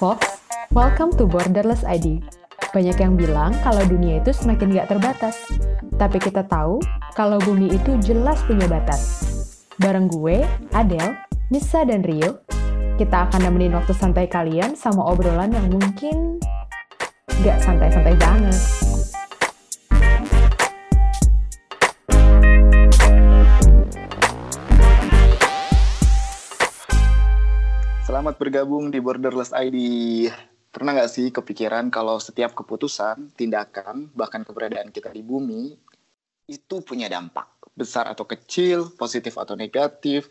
Fox, welcome to Borderless ID. Banyak yang bilang kalau dunia itu semakin gak terbatas. Tapi kita tahu kalau bumi itu jelas punya batas. Bareng gue, Adele, Nisa, dan Rio, kita akan nemenin waktu santai kalian sama obrolan yang mungkin gak santai-santai banget. Selamat bergabung di Borderless ID. Pernah nggak sih kepikiran kalau setiap keputusan, tindakan, bahkan keberadaan kita di bumi itu punya dampak besar atau kecil, positif atau negatif,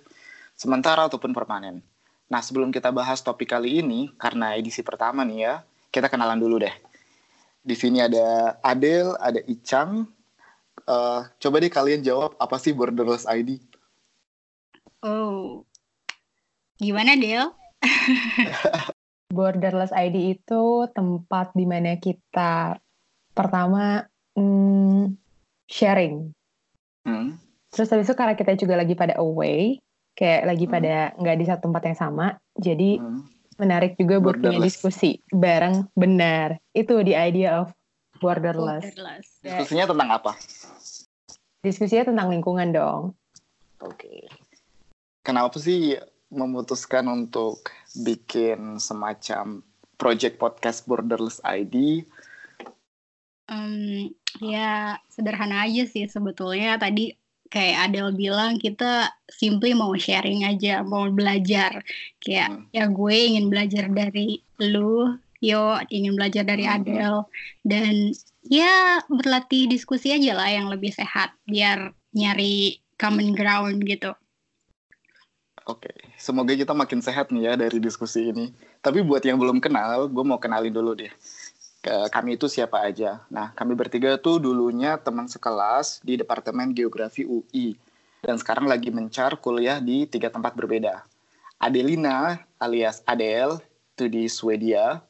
sementara ataupun permanen. Nah sebelum kita bahas topik kali ini, karena edisi pertama nih ya, kita kenalan dulu deh. Di sini ada Adel, ada Icang. Uh, coba deh kalian jawab apa sih Borderless ID? Oh, gimana Del? Borderless ID itu tempat di mana kita pertama hmm, sharing. Hmm. Terus habis itu karena kita juga lagi pada away, kayak lagi hmm. pada nggak di satu tempat yang sama, jadi hmm. menarik juga buat punya diskusi bareng benar. Itu the idea of borderless. borderless. Diskusinya tentang apa? Diskusinya tentang lingkungan dong. Oke. Okay. Kenapa sih memutuskan untuk bikin semacam project podcast Borderless ID? Um, ya sederhana aja sih sebetulnya tadi kayak Adel bilang kita simply mau sharing aja mau belajar kayak hmm. ya gue ingin belajar dari lu yo ingin belajar dari hmm. Adel dan ya berlatih diskusi aja lah yang lebih sehat biar nyari common ground gitu Oke, semoga kita makin sehat nih ya dari diskusi ini. Tapi buat yang belum kenal, gue mau kenalin dulu deh. Kami itu siapa aja. Nah, kami bertiga tuh dulunya teman sekelas di Departemen Geografi UI. Dan sekarang lagi mencar kuliah di tiga tempat berbeda. Adelina alias Adele itu di Swedia.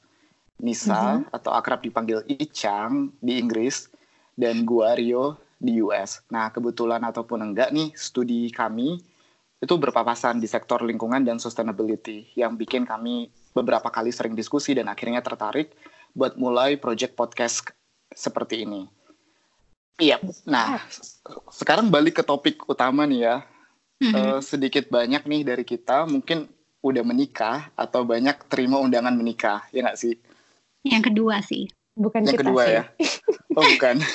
Nisa mm-hmm. atau akrab dipanggil Icang di Inggris. Dan gua Rio di US. Nah, kebetulan ataupun enggak nih, studi kami itu berpapasan di sektor lingkungan dan sustainability yang bikin kami beberapa kali sering diskusi dan akhirnya tertarik buat mulai project podcast seperti ini. Iya, nah sekarang balik ke topik utama nih ya. Mm-hmm. Uh, sedikit banyak nih dari kita mungkin udah menikah atau banyak terima undangan menikah, ya nggak sih? Yang kedua sih. Bukan yang kita kedua sih. ya? Oh bukan.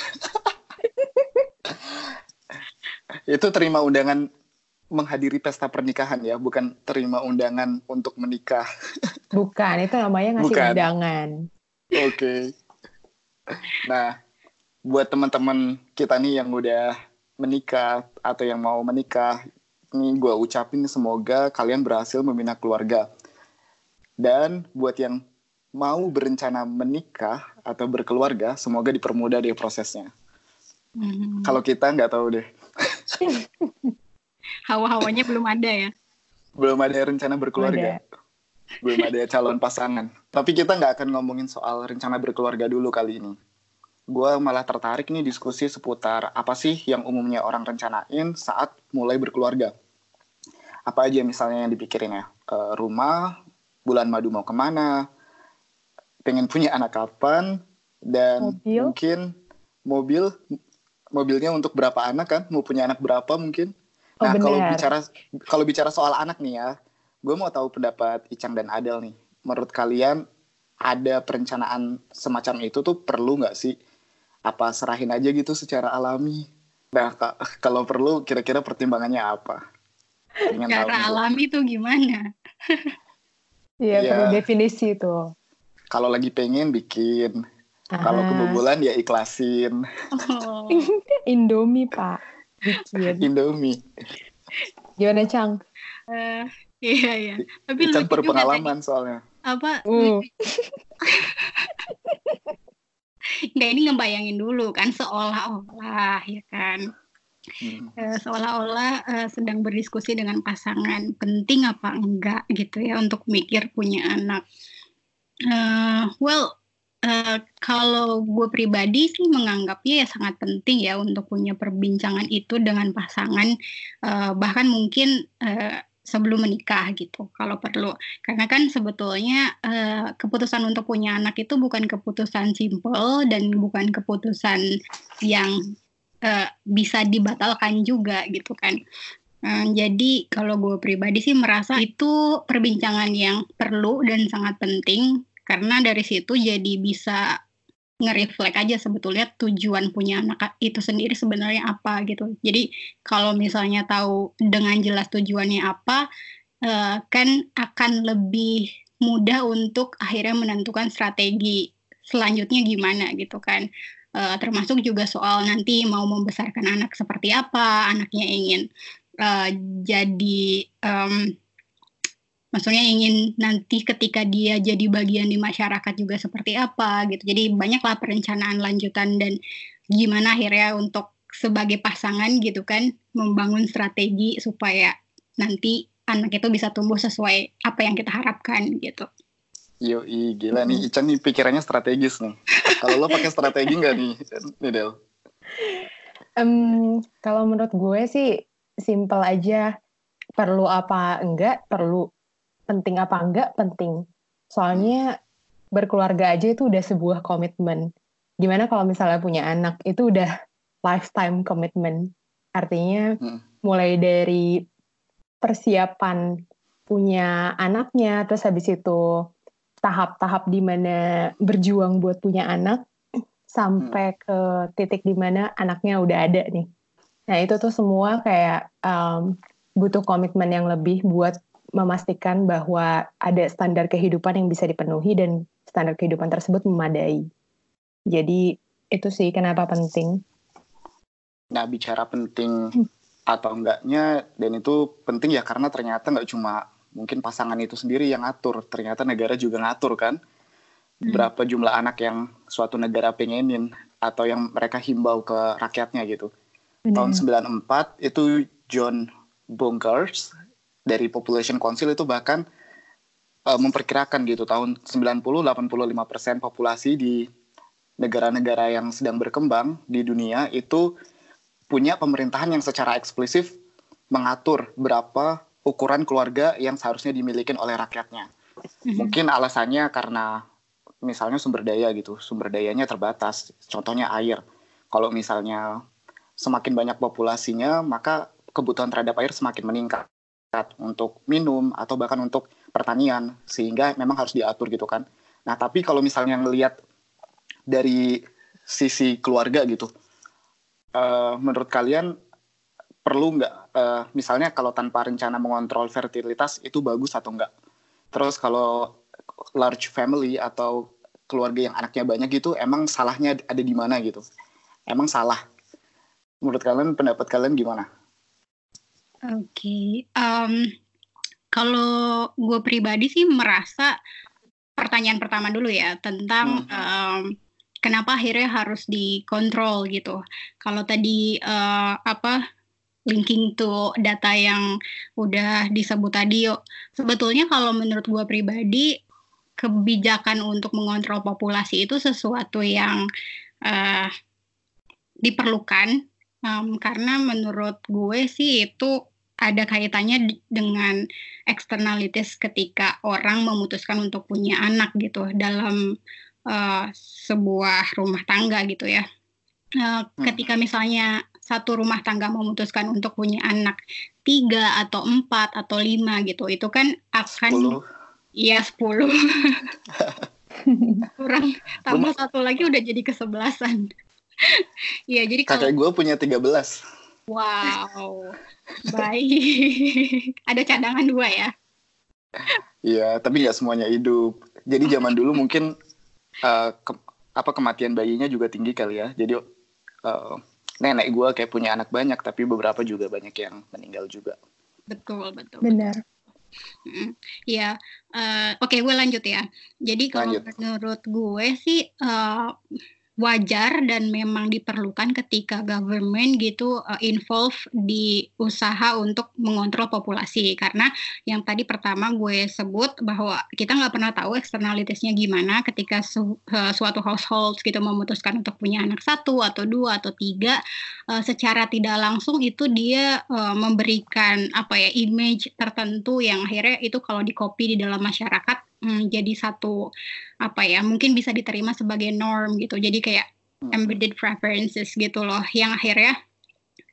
itu terima undangan menghadiri pesta pernikahan ya, bukan terima undangan untuk menikah. Bukan, itu namanya ngasih bukan. undangan. Oke. Okay. Nah, buat teman-teman kita nih yang udah menikah atau yang mau menikah, ini gue ucapin semoga kalian berhasil membina keluarga. Dan buat yang mau berencana menikah atau berkeluarga, semoga dipermudah deh prosesnya. Mm. Kalau kita nggak tahu deh. hawa-hawanya belum ada ya? Belum ada rencana berkeluarga. Ada. belum ada calon pasangan. Tapi kita nggak akan ngomongin soal rencana berkeluarga dulu kali ini. Gue malah tertarik nih diskusi seputar apa sih yang umumnya orang rencanain saat mulai berkeluarga. Apa aja misalnya yang dipikirin ya? E, rumah bulan madu mau ke mana pengen punya anak kapan dan mobil. mungkin mobil mobilnya untuk berapa anak kan? Mau punya anak berapa mungkin Oh, nah, kalau bicara kalau bicara soal anak nih ya, gue mau tahu pendapat Icang dan Adel nih. Menurut kalian ada perencanaan semacam itu tuh perlu nggak sih? Apa serahin aja gitu secara alami? Nah, kalau perlu kira-kira pertimbangannya apa? Secara alami tuh gimana? Iya, ya, perlu definisi tuh. Kalau lagi pengen bikin, kalau kebobolan ya ikhlasin. Oh. Indomie, Pak Indomie. Gimana Cang uh, iya iya. Tapi Cang berpengalaman soalnya. Apa? Uh. Nggak, ini ngebayangin dulu kan seolah-olah ya kan? Hmm. uh, seolah-olah uh, sedang berdiskusi dengan pasangan. Penting apa enggak gitu ya untuk mikir punya anak. Uh, well Uh, kalau gue pribadi sih menganggapnya ya sangat penting ya untuk punya perbincangan itu dengan pasangan uh, bahkan mungkin uh, sebelum menikah gitu kalau perlu. Karena kan sebetulnya uh, keputusan untuk punya anak itu bukan keputusan simple dan bukan keputusan yang uh, bisa dibatalkan juga gitu kan. Uh, jadi kalau gue pribadi sih merasa itu perbincangan yang perlu dan sangat penting karena dari situ jadi bisa nge-reflect aja sebetulnya tujuan punya anak itu sendiri sebenarnya apa gitu. Jadi kalau misalnya tahu dengan jelas tujuannya apa, uh, kan akan lebih mudah untuk akhirnya menentukan strategi selanjutnya gimana gitu kan. Uh, termasuk juga soal nanti mau membesarkan anak seperti apa, anaknya ingin uh, jadi um, maksudnya ingin nanti ketika dia jadi bagian di masyarakat juga seperti apa gitu. Jadi banyaklah perencanaan lanjutan dan gimana akhirnya untuk sebagai pasangan gitu kan membangun strategi supaya nanti anak itu bisa tumbuh sesuai apa yang kita harapkan gitu. Yo, gila nih Ican nih pikirannya strategis nih. kalau lo pakai strategi nggak nih, nih Del? Um, kalau menurut gue sih simple aja. Perlu apa enggak, perlu penting apa enggak penting. Soalnya berkeluarga aja itu udah sebuah komitmen. Gimana kalau misalnya punya anak itu udah lifetime komitmen. Artinya hmm. mulai dari persiapan punya anaknya, terus habis itu tahap-tahap di mana berjuang buat punya anak sampai hmm. ke titik di mana anaknya udah ada nih. Nah itu tuh semua kayak um, butuh komitmen yang lebih buat memastikan bahwa ada standar kehidupan yang bisa dipenuhi dan standar kehidupan tersebut memadai. Jadi itu sih kenapa penting. Nah bicara penting hmm. atau enggaknya dan itu penting ya karena ternyata nggak cuma mungkin pasangan itu sendiri yang ngatur, ternyata negara juga ngatur kan. Hmm. Berapa jumlah anak yang suatu negara pengenin atau yang mereka himbau ke rakyatnya gitu. Benar. Tahun 94 itu John Bonkers dari Population Council itu bahkan uh, memperkirakan gitu tahun 90-85 persen populasi di negara-negara yang sedang berkembang di dunia itu punya pemerintahan yang secara eksklusif mengatur berapa ukuran keluarga yang seharusnya dimiliki oleh rakyatnya. Mm-hmm. Mungkin alasannya karena misalnya sumber daya gitu, sumber dayanya terbatas. Contohnya air. Kalau misalnya semakin banyak populasinya, maka kebutuhan terhadap air semakin meningkat untuk minum atau bahkan untuk pertanian sehingga memang harus diatur gitu kan. Nah tapi kalau misalnya ngelihat dari sisi keluarga gitu, uh, menurut kalian perlu nggak uh, misalnya kalau tanpa rencana mengontrol fertilitas itu bagus atau enggak? Terus kalau large family atau keluarga yang anaknya banyak gitu emang salahnya ada di mana gitu? Emang salah? Menurut kalian pendapat kalian gimana? Oke, okay. um, kalau gue pribadi sih merasa pertanyaan pertama dulu ya tentang hmm. um, kenapa akhirnya harus dikontrol gitu. Kalau tadi uh, apa linking to data yang udah disebut tadi yuk, sebetulnya kalau menurut gue pribadi kebijakan untuk mengontrol populasi itu sesuatu yang uh, diperlukan um, karena menurut gue sih itu ada kaitannya dengan eksternalitis ketika orang memutuskan untuk punya anak gitu dalam uh, sebuah rumah tangga gitu ya. Uh, ketika misalnya satu rumah tangga memutuskan untuk punya anak tiga atau empat atau lima gitu, itu kan akan iya sepuluh. Kurang tambah satu lagi udah jadi kesebelasan. Iya jadi kalau kakek gue punya tiga belas. Wow, baik. Ada cadangan dua ya? Iya, tapi nggak semuanya hidup. Jadi zaman dulu mungkin uh, ke, apa kematian bayinya juga tinggi kali ya. Jadi uh, nenek gue kayak punya anak banyak, tapi beberapa juga banyak yang meninggal juga. Betul, betul. Benar. Iya, uh, oke okay, gue lanjut ya. Jadi kalau menurut gue sih uh, wajar dan memang diperlukan ketika government gitu uh, involve di usaha untuk mengontrol populasi. Karena yang tadi pertama gue sebut bahwa kita nggak pernah tahu eksternalitasnya gimana ketika su uh, suatu household gitu memutuskan untuk punya anak satu atau dua atau tiga uh, secara tidak langsung itu dia uh, memberikan apa ya image tertentu yang akhirnya itu kalau di copy di dalam masyarakat hmm, jadi satu apa ya mungkin bisa diterima sebagai norm gitu. Jadi kayak hmm. embedded preferences gitu loh. Yang akhirnya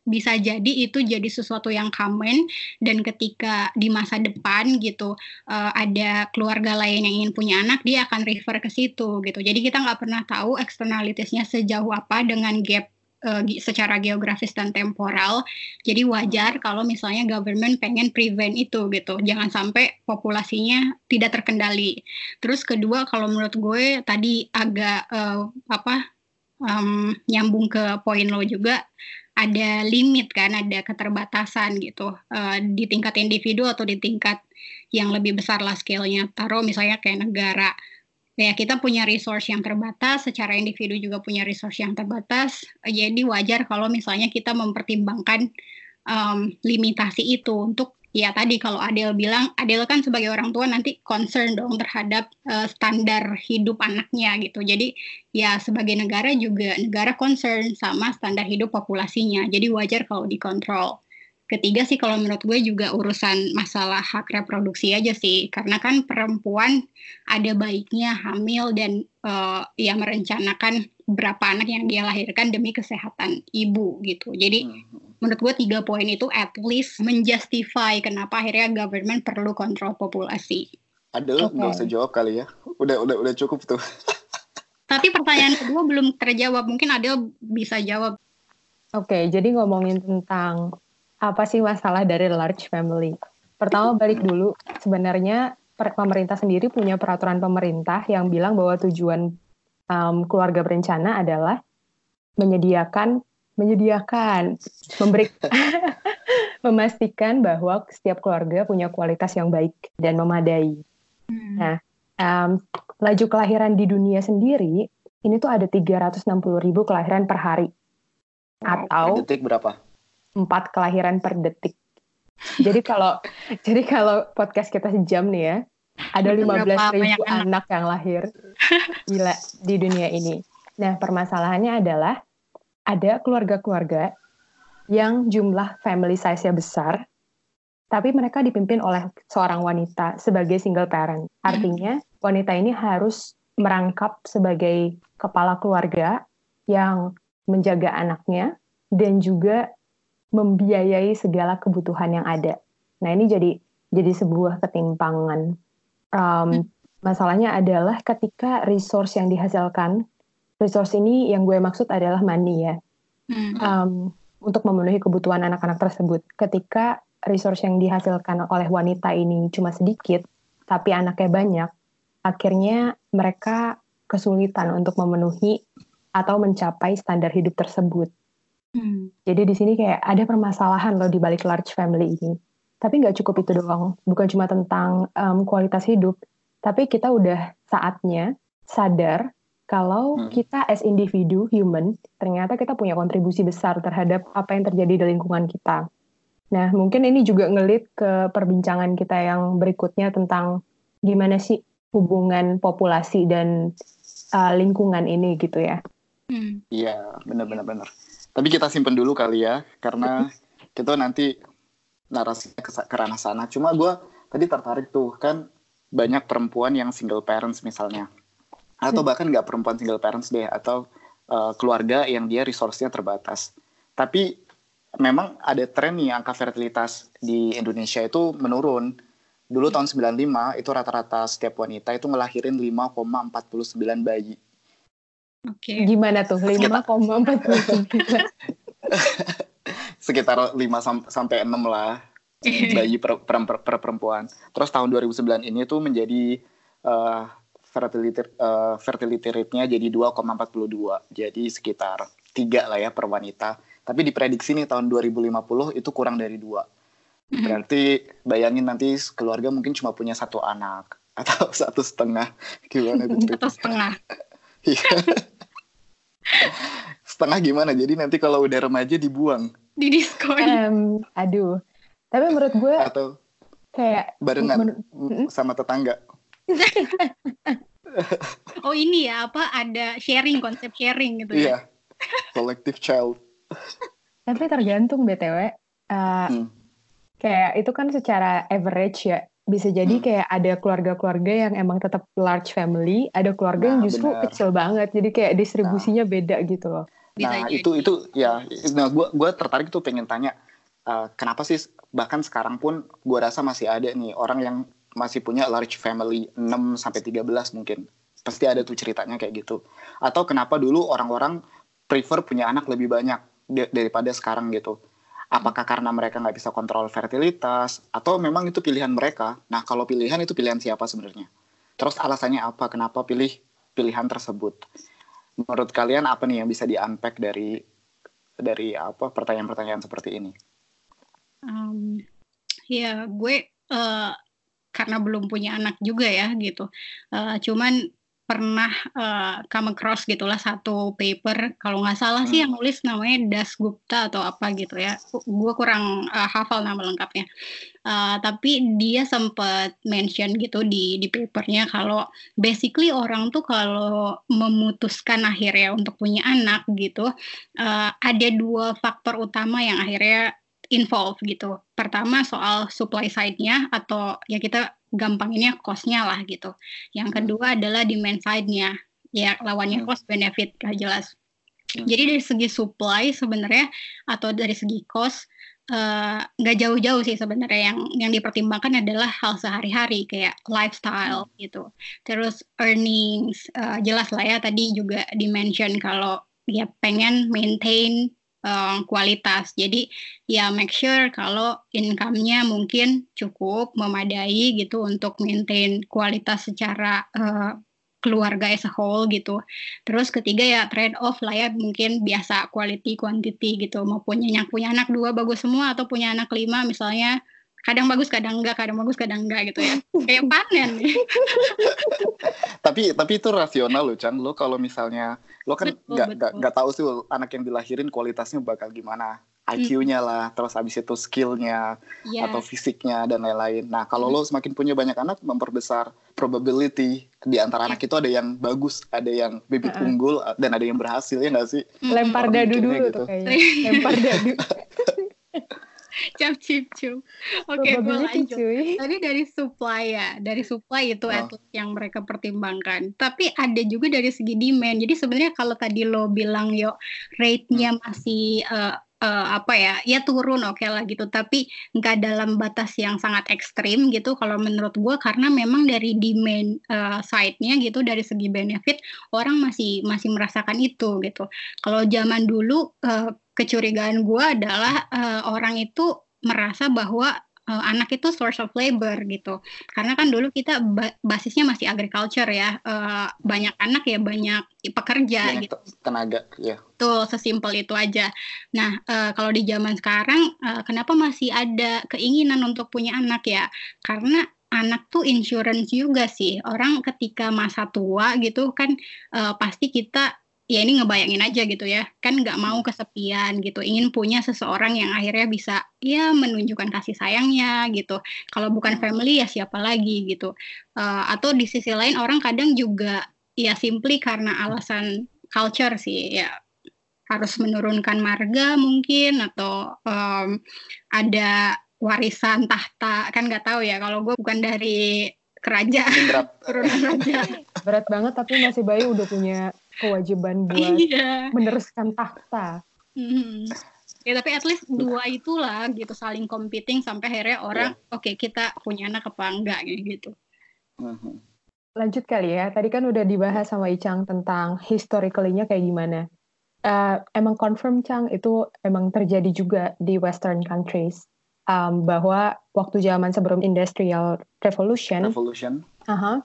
bisa jadi itu jadi sesuatu yang common dan ketika di masa depan gitu uh, ada keluarga lain yang ingin punya anak dia akan refer ke situ gitu. Jadi kita nggak pernah tahu eksternalitasnya sejauh apa dengan gap uh, secara geografis dan temporal. Jadi wajar kalau misalnya government pengen prevent itu gitu. Jangan sampai populasinya tidak terkendali. Terus kedua kalau menurut gue tadi agak uh, apa um, nyambung ke poin lo juga ada limit kan, ada keterbatasan gitu uh, di tingkat individu atau di tingkat yang lebih besar lah scale-nya. Taruh misalnya kayak negara ya kita punya resource yang terbatas, secara individu juga punya resource yang terbatas. Jadi wajar kalau misalnya kita mempertimbangkan um, limitasi itu untuk ya tadi kalau Adel bilang Adel kan sebagai orang tua nanti concern dong terhadap uh, standar hidup anaknya gitu. Jadi ya sebagai negara juga negara concern sama standar hidup populasinya. Jadi wajar kalau dikontrol ketiga sih kalau menurut gue juga urusan masalah hak reproduksi aja sih. Karena kan perempuan ada baiknya hamil dan uh, ya merencanakan berapa anak yang dia lahirkan demi kesehatan ibu gitu. Jadi hmm. menurut gue tiga poin itu at least menjustify kenapa akhirnya government perlu kontrol populasi. Ada okay. nggak usah jawab kali ya. Udah udah udah cukup tuh. Tapi pertanyaan kedua belum terjawab. Mungkin ada bisa jawab. Oke, okay, jadi ngomongin tentang apa sih masalah dari large family? Pertama balik dulu, sebenarnya pemerintah sendiri punya peraturan pemerintah yang bilang bahwa tujuan um, keluarga berencana adalah menyediakan menyediakan memberi memastikan bahwa setiap keluarga punya kualitas yang baik dan memadai. Hmm. Nah, um, laju kelahiran di dunia sendiri ini tuh ada 360 ribu kelahiran per hari. Atau detik berapa? Empat kelahiran per detik. Jadi kalau jadi kalau podcast kita sejam nih ya, ada 15 ribu anak yang lahir gila di dunia ini. Nah permasalahannya adalah ada keluarga-keluarga yang jumlah family size-nya besar, tapi mereka dipimpin oleh seorang wanita sebagai single parent. Artinya wanita ini harus merangkap sebagai kepala keluarga yang menjaga anaknya dan juga membiayai segala kebutuhan yang ada. Nah ini jadi jadi sebuah ketimpangan. Um, hmm. Masalahnya adalah ketika resource yang dihasilkan, resource ini yang gue maksud adalah money ya, hmm. um, untuk memenuhi kebutuhan anak-anak tersebut. Ketika resource yang dihasilkan oleh wanita ini cuma sedikit, tapi anaknya banyak, akhirnya mereka kesulitan untuk memenuhi atau mencapai standar hidup tersebut. Hmm. Jadi di sini kayak ada permasalahan loh di balik large family ini. Tapi nggak cukup itu doang. Bukan cuma tentang um, kualitas hidup, tapi kita udah saatnya sadar kalau hmm. kita as individu human ternyata kita punya kontribusi besar terhadap apa yang terjadi di lingkungan kita. Nah, mungkin ini juga ngelit ke perbincangan kita yang berikutnya tentang gimana sih hubungan populasi dan uh, lingkungan ini gitu ya. Hmm. Iya, hmm. benar-benar benar. Tapi kita simpen dulu kali ya, karena kita nanti narasinya ke, ke ranah sana. Cuma gue tadi tertarik tuh, kan banyak perempuan yang single parents misalnya. Atau hmm. bahkan nggak perempuan single parents deh, atau uh, keluarga yang dia resource-nya terbatas. Tapi memang ada tren nih angka fertilitas di Indonesia itu menurun. Dulu tahun 95 itu rata-rata setiap wanita itu ngelahirin 5,49 bayi. Oke. Okay. Gimana tuh? 5,49. Sekitar 5 sampai 6 lah bayi per, per, per, per perempuan. Terus tahun 2009 ini tuh menjadi uh, fertility uh, fertility rate-nya jadi 2,42. Jadi sekitar 3 lah ya per wanita. Tapi diprediksi nih tahun 2050 itu kurang dari 2. Mm-hmm. Berarti bayangin nanti keluarga mungkin cuma punya satu anak atau satu setengah gimana gitu. Satu setengah. Iya. Setengah gimana? Jadi nanti kalau udah remaja dibuang. Di diskon. Um, aduh. Tapi menurut gue atau kayak barengan sama tetangga. oh ini ya apa ada sharing konsep sharing gitu ya? Iya. Collective child. Tapi tergantung btw. Uh, hmm. Kayak itu kan secara average ya bisa jadi hmm. kayak ada keluarga-keluarga yang emang tetap large family, ada keluarga nah, yang justru bener. kecil banget. Jadi kayak distribusinya nah. beda gitu loh. Nah, itu itu ya nah gua gua tertarik tuh pengen tanya uh, kenapa sih bahkan sekarang pun gua rasa masih ada nih orang yang masih punya large family 6 sampai 13 mungkin. Pasti ada tuh ceritanya kayak gitu. Atau kenapa dulu orang-orang prefer punya anak lebih banyak daripada sekarang gitu Apakah karena mereka nggak bisa kontrol fertilitas atau memang itu pilihan mereka? Nah, kalau pilihan itu pilihan siapa sebenarnya? Terus alasannya apa? Kenapa pilih pilihan tersebut? Menurut kalian apa nih yang bisa di-unpack dari dari apa pertanyaan-pertanyaan seperti ini? Um, ya, gue uh, karena belum punya anak juga ya gitu. Uh, cuman pernah uh, come across gitulah satu paper. Kalau nggak salah hmm. sih yang nulis namanya Das Gupta atau apa gitu ya. Gue kurang uh, hafal nama lengkapnya. Uh, tapi dia sempat mention gitu di di papernya kalau basically orang tuh kalau memutuskan akhirnya untuk punya anak gitu uh, ada dua faktor utama yang akhirnya involve gitu. Pertama soal supply side-nya atau ya kita gampanginnya cost-nya lah gitu. Yang hmm. kedua adalah demand side-nya. Ya lawannya hmm. cost benefit lah jelas. Hmm. Jadi dari segi supply sebenarnya atau dari segi cost eh, nggak uh, jauh-jauh sih sebenarnya yang yang dipertimbangkan adalah hal sehari-hari kayak lifestyle gitu. Terus earnings uh, jelas lah ya tadi juga dimention kalau ya pengen maintain um, kualitas. Jadi ya make sure kalau income-nya mungkin cukup memadai gitu untuk maintain kualitas secara uh, keluarga as a whole gitu. Terus ketiga ya trade off lah ya mungkin biasa quality quantity gitu. Mau punya yang punya anak dua bagus semua atau punya anak lima misalnya kadang bagus kadang enggak kadang bagus kadang enggak gitu ya kayak panen tapi tapi itu rasional loh Chan lo kalau misalnya lo kan nggak nggak tahu sih anak yang dilahirin kualitasnya bakal gimana IQ-nya hmm. lah, terus habis itu skill-nya yeah. atau fisiknya dan lain-lain. Nah, kalau hmm. lo semakin punya banyak anak, memperbesar probability di antara yeah. anak itu ada yang bagus, ada yang bibit uh -uh. unggul, dan ada yang berhasil ya nggak sih? Lempar dadu dulu gitu. tuh kayaknya. Lempar dadu. cap cip cup oke okay, gue lanjut. cuy. tadi dari supply ya. Dari supply itu oh. yang mereka pertimbangkan. Tapi ada juga dari segi demand. Jadi sebenarnya kalau tadi lo bilang yo rate-nya hmm. masih uh, uh, apa ya ya turun oke okay lah gitu. Tapi nggak dalam batas yang sangat ekstrim gitu kalau menurut gue karena memang dari demand uh, side-nya gitu dari segi benefit orang masih masih merasakan itu gitu. Kalau zaman dulu uh, kecurigaan gue adalah uh, orang itu merasa bahwa uh, anak itu source of labor gitu. Karena kan dulu kita ba basisnya masih agriculture ya uh, banyak anak ya banyak pekerja banyak gitu. tenaga ya tuh sesimpel itu aja. Nah uh, kalau di zaman sekarang uh, kenapa masih ada keinginan untuk punya anak ya? Karena anak tuh insurance juga sih. Orang ketika masa tua gitu kan uh, pasti kita ya ini ngebayangin aja gitu ya. Kan nggak mau kesepian gitu. Ingin punya seseorang yang akhirnya bisa ya menunjukkan kasih sayangnya gitu. Kalau bukan family ya siapa lagi gitu. Uh, atau di sisi lain orang kadang juga ya simply karena alasan culture sih ya. Harus menurunkan marga mungkin atau um, ada warisan tahta. Kan nggak tahu ya kalau gue bukan dari kerajaan berat banget tapi masih Bayu udah punya kewajiban buat iya. meneruskan tahta. Hmm. Ya tapi at least dua itulah gitu saling competing sampai akhirnya orang yeah. oke okay, kita punya anak apa enggak gitu. Hmm. Lanjut kali ya. Tadi kan udah dibahas sama Icang tentang historically-nya kayak gimana. Uh, emang confirm Cang itu emang terjadi juga di Western countries um, bahwa waktu zaman sebelum Industrial Revolution, Revolution. Uh -huh,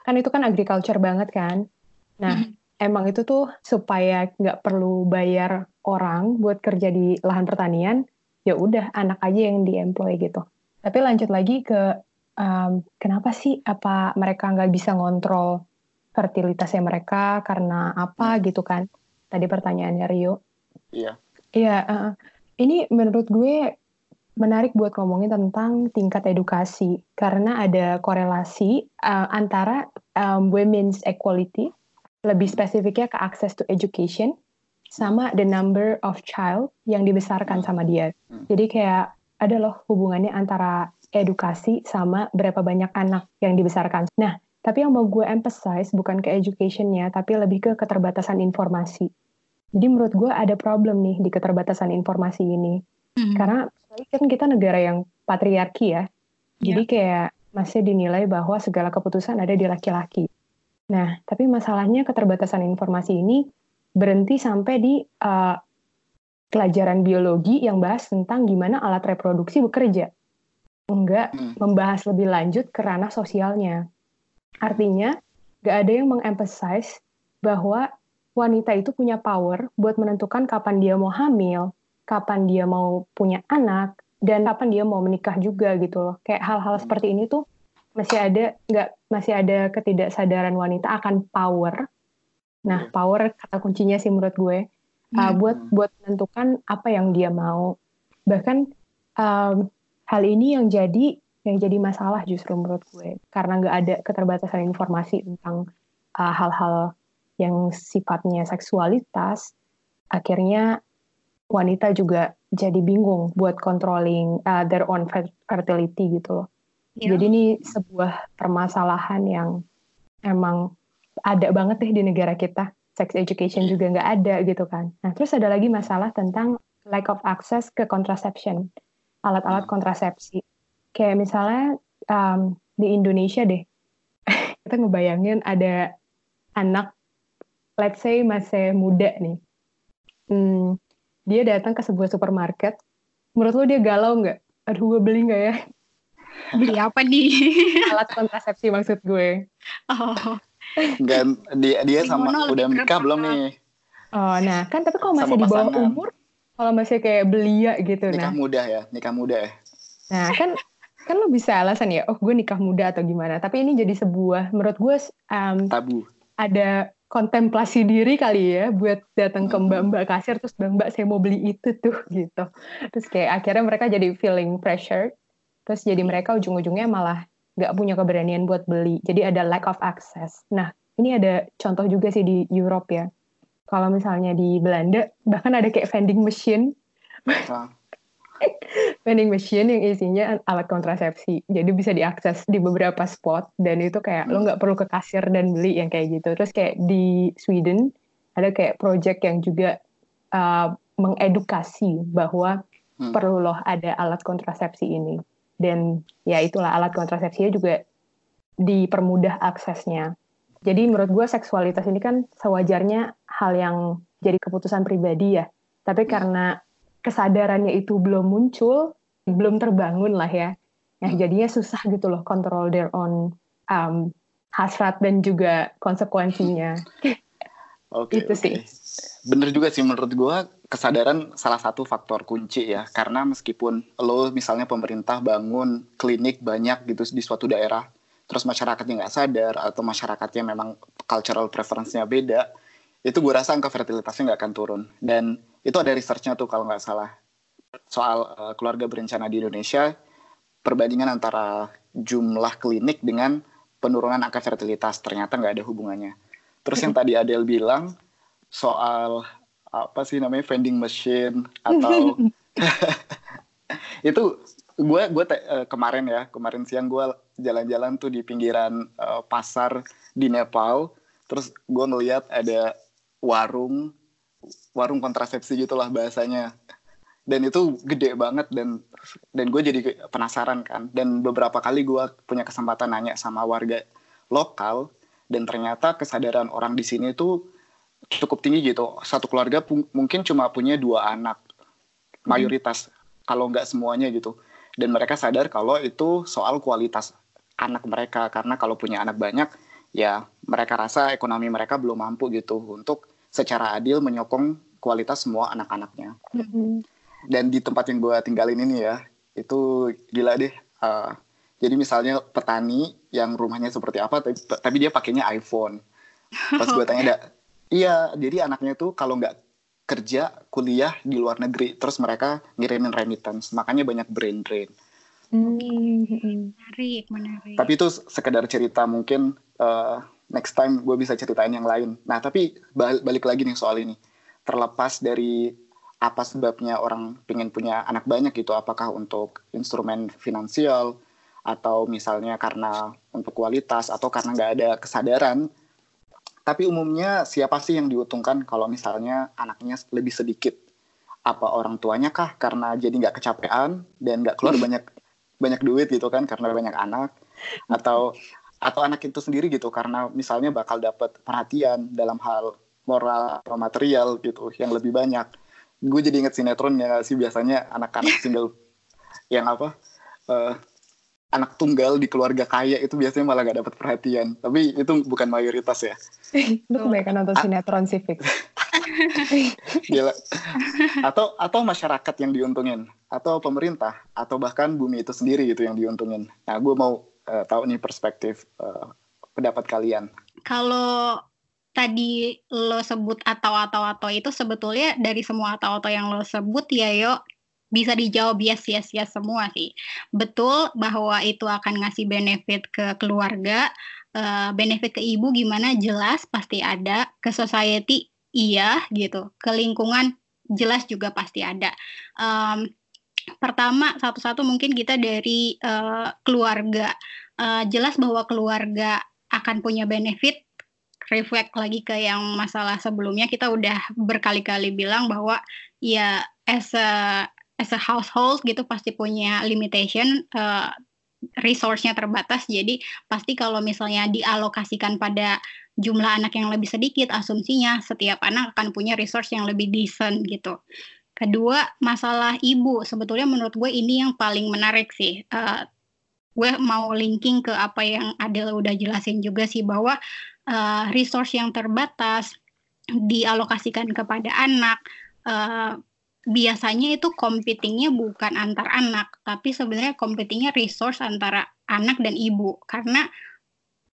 kan itu kan agriculture banget kan. Nah, mm -hmm emang itu tuh supaya nggak perlu bayar orang buat kerja di lahan pertanian, ya udah anak aja yang diemploy gitu. Tapi lanjut lagi ke um, kenapa sih apa mereka nggak bisa ngontrol fertilitasnya mereka karena apa gitu kan? tadi pertanyaannya Rio. Iya. Iya, uh, ini menurut gue menarik buat ngomongin tentang tingkat edukasi karena ada korelasi uh, antara um, women's equality, lebih spesifiknya ke access to education, sama the number of child yang dibesarkan sama dia. Hmm. Jadi kayak ada loh hubungannya antara edukasi sama berapa banyak anak yang dibesarkan. Nah, tapi yang mau gue emphasize bukan ke educationnya, tapi lebih ke keterbatasan informasi. Jadi menurut gue ada problem nih di keterbatasan informasi ini. Mm-hmm. Karena kan kita negara yang patriarki ya. Jadi yeah. kayak masih dinilai bahwa segala keputusan ada di laki-laki. Nah, tapi masalahnya keterbatasan informasi ini berhenti sampai di uh, pelajaran biologi yang bahas tentang gimana alat reproduksi bekerja. Enggak hmm. membahas lebih lanjut ke ranah sosialnya. Artinya, gak ada yang mengemphasize bahwa wanita itu punya power buat menentukan kapan dia mau hamil, kapan dia mau punya anak, dan kapan dia mau menikah juga gitu loh. Kayak hal-hal hmm. seperti ini tuh masih ada nggak masih ada ketidaksadaran wanita akan power. Nah, iya. power kata kuncinya sih menurut gue uh, buat buat menentukan apa yang dia mau. Bahkan um, hal ini yang jadi yang jadi masalah justru menurut gue karena nggak ada keterbatasan informasi tentang uh, hal-hal yang sifatnya seksualitas, akhirnya wanita juga jadi bingung buat controlling uh, their own fertility gitu loh. Yeah. Jadi ini sebuah permasalahan yang emang ada banget deh di negara kita. Sex education juga nggak ada gitu kan. Nah terus ada lagi masalah tentang lack of access ke contraception, alat-alat hmm. kontrasepsi. Kayak misalnya um, di Indonesia deh, kita ngebayangin ada anak let's say masih muda nih, hmm, dia datang ke sebuah supermarket, menurut lo dia galau nggak? Aduh gue beli nggak ya? Beli apa nih? Alat kontrasepsi maksud gue. Oh. Dia dia sama udah nikah belum nih? Oh, nah kan tapi kalau masih di bawah umur, kalau masih kayak belia gitu, nikah nah. muda ya, nikah muda ya. Nah kan kan lo bisa alasan ya, oh gue nikah muda atau gimana. Tapi ini jadi sebuah, menurut gue um, tabu. Ada kontemplasi diri kali ya buat datang ke mbak-mbak kasir terus mbak-mbak saya mau beli itu tuh gitu terus kayak akhirnya mereka jadi feeling pressure terus jadi mereka ujung-ujungnya malah nggak punya keberanian buat beli jadi ada lack of access nah ini ada contoh juga sih di Europe ya kalau misalnya di Belanda bahkan ada kayak vending machine vending machine yang isinya alat kontrasepsi. Jadi bisa diakses di beberapa spot dan itu kayak hmm. lo nggak perlu ke kasir dan beli yang kayak gitu. Terus kayak di Sweden ada kayak project yang juga uh, mengedukasi bahwa hmm. perlu loh ada alat kontrasepsi ini. Dan ya itulah alat kontrasepsinya juga dipermudah aksesnya. Jadi menurut gue seksualitas ini kan sewajarnya hal yang jadi keputusan pribadi ya. Tapi karena kesadarannya itu belum muncul, belum terbangun lah ya. Nah, jadinya susah gitu loh control their own um, hasrat dan juga konsekuensinya. Oke, okay, itu okay. sih. Bener juga sih menurut gue kesadaran salah satu faktor kunci ya. Karena meskipun lo misalnya pemerintah bangun klinik banyak gitu di suatu daerah, terus masyarakatnya nggak sadar atau masyarakatnya memang cultural preference-nya beda, itu gue rasa angka fertilitasnya nggak akan turun. Dan itu ada researchnya tuh kalau nggak salah soal uh, keluarga berencana di Indonesia perbandingan antara jumlah klinik dengan penurunan angka fertilitas ternyata nggak ada hubungannya. Terus yang tadi Adele bilang soal apa sih namanya vending machine atau itu gue gue uh, kemarin ya kemarin siang gue jalan-jalan tuh di pinggiran uh, pasar di Nepal. Terus gue ngeliat ada warung warung kontrasepsi gitulah bahasanya. Dan itu gede banget dan dan gue jadi penasaran kan. Dan beberapa kali gue punya kesempatan nanya sama warga lokal dan ternyata kesadaran orang di sini itu cukup tinggi gitu satu keluarga mungkin cuma punya dua anak mayoritas hmm. kalau nggak semuanya gitu dan mereka sadar kalau itu soal kualitas anak mereka karena kalau punya anak banyak ya mereka rasa ekonomi mereka belum mampu gitu untuk secara adil menyokong kualitas semua anak-anaknya. Mm-hmm. Dan di tempat yang gue tinggalin ini ya, itu gila deh. Uh, jadi misalnya petani yang rumahnya seperti apa, tapi, tapi dia pakainya iPhone. Pas gue tanya, Iya, jadi anaknya tuh kalau nggak kerja, kuliah di luar negeri, terus mereka ngirimin remittance, makanya banyak brain drain. Hmm. Menarik, menarik. Tapi itu sekedar cerita mungkin uh, next time gue bisa ceritain yang lain. Nah tapi balik lagi nih soal ini, terlepas dari apa sebabnya orang pengen punya anak banyak gitu, apakah untuk instrumen finansial atau misalnya karena untuk kualitas atau karena nggak ada kesadaran tapi umumnya siapa sih yang diuntungkan kalau misalnya anaknya lebih sedikit? Apa orang tuanya kah karena jadi nggak kecapean dan nggak keluar banyak banyak duit gitu kan karena banyak anak? Atau atau anak itu sendiri gitu karena misalnya bakal dapat perhatian dalam hal moral atau material gitu yang lebih banyak. Gue jadi inget sinetron ya sih biasanya anak-anak single yang apa uh, anak tunggal di keluarga kaya itu biasanya malah gak dapat perhatian. Tapi itu bukan mayoritas ya. Lu kebanyakan nonton sinetron sih, Gila. Atau atau masyarakat yang diuntungin, atau pemerintah, atau bahkan bumi itu sendiri gitu yang diuntungin. Nah, gue mau uh, tahu nih perspektif uh, pendapat kalian. Kalau tadi lo sebut atau atau atau itu sebetulnya dari semua atau atau yang lo sebut ya yuk bisa dijawab yes yes yes semua sih. Betul bahwa itu akan ngasih benefit ke keluarga, uh, benefit ke ibu gimana? Jelas pasti ada, ke society iya gitu, ke lingkungan jelas juga pasti ada. Um, pertama satu-satu mungkin kita dari uh, keluarga, uh, jelas bahwa keluarga akan punya benefit. Reflect lagi ke yang masalah sebelumnya. Kita udah berkali-kali bilang bahwa ya as a as a household gitu pasti punya limitation uh, resource-nya terbatas jadi pasti kalau misalnya dialokasikan pada jumlah anak yang lebih sedikit asumsinya setiap anak akan punya resource yang lebih decent gitu. Kedua masalah ibu. Sebetulnya menurut gue ini yang paling menarik sih. Uh, gue mau linking ke apa yang Adel udah jelasin juga sih bahwa uh, resource yang terbatas dialokasikan kepada anak uh, biasanya itu competingnya bukan antar anak, tapi sebenarnya competingnya resource antara anak dan ibu. Karena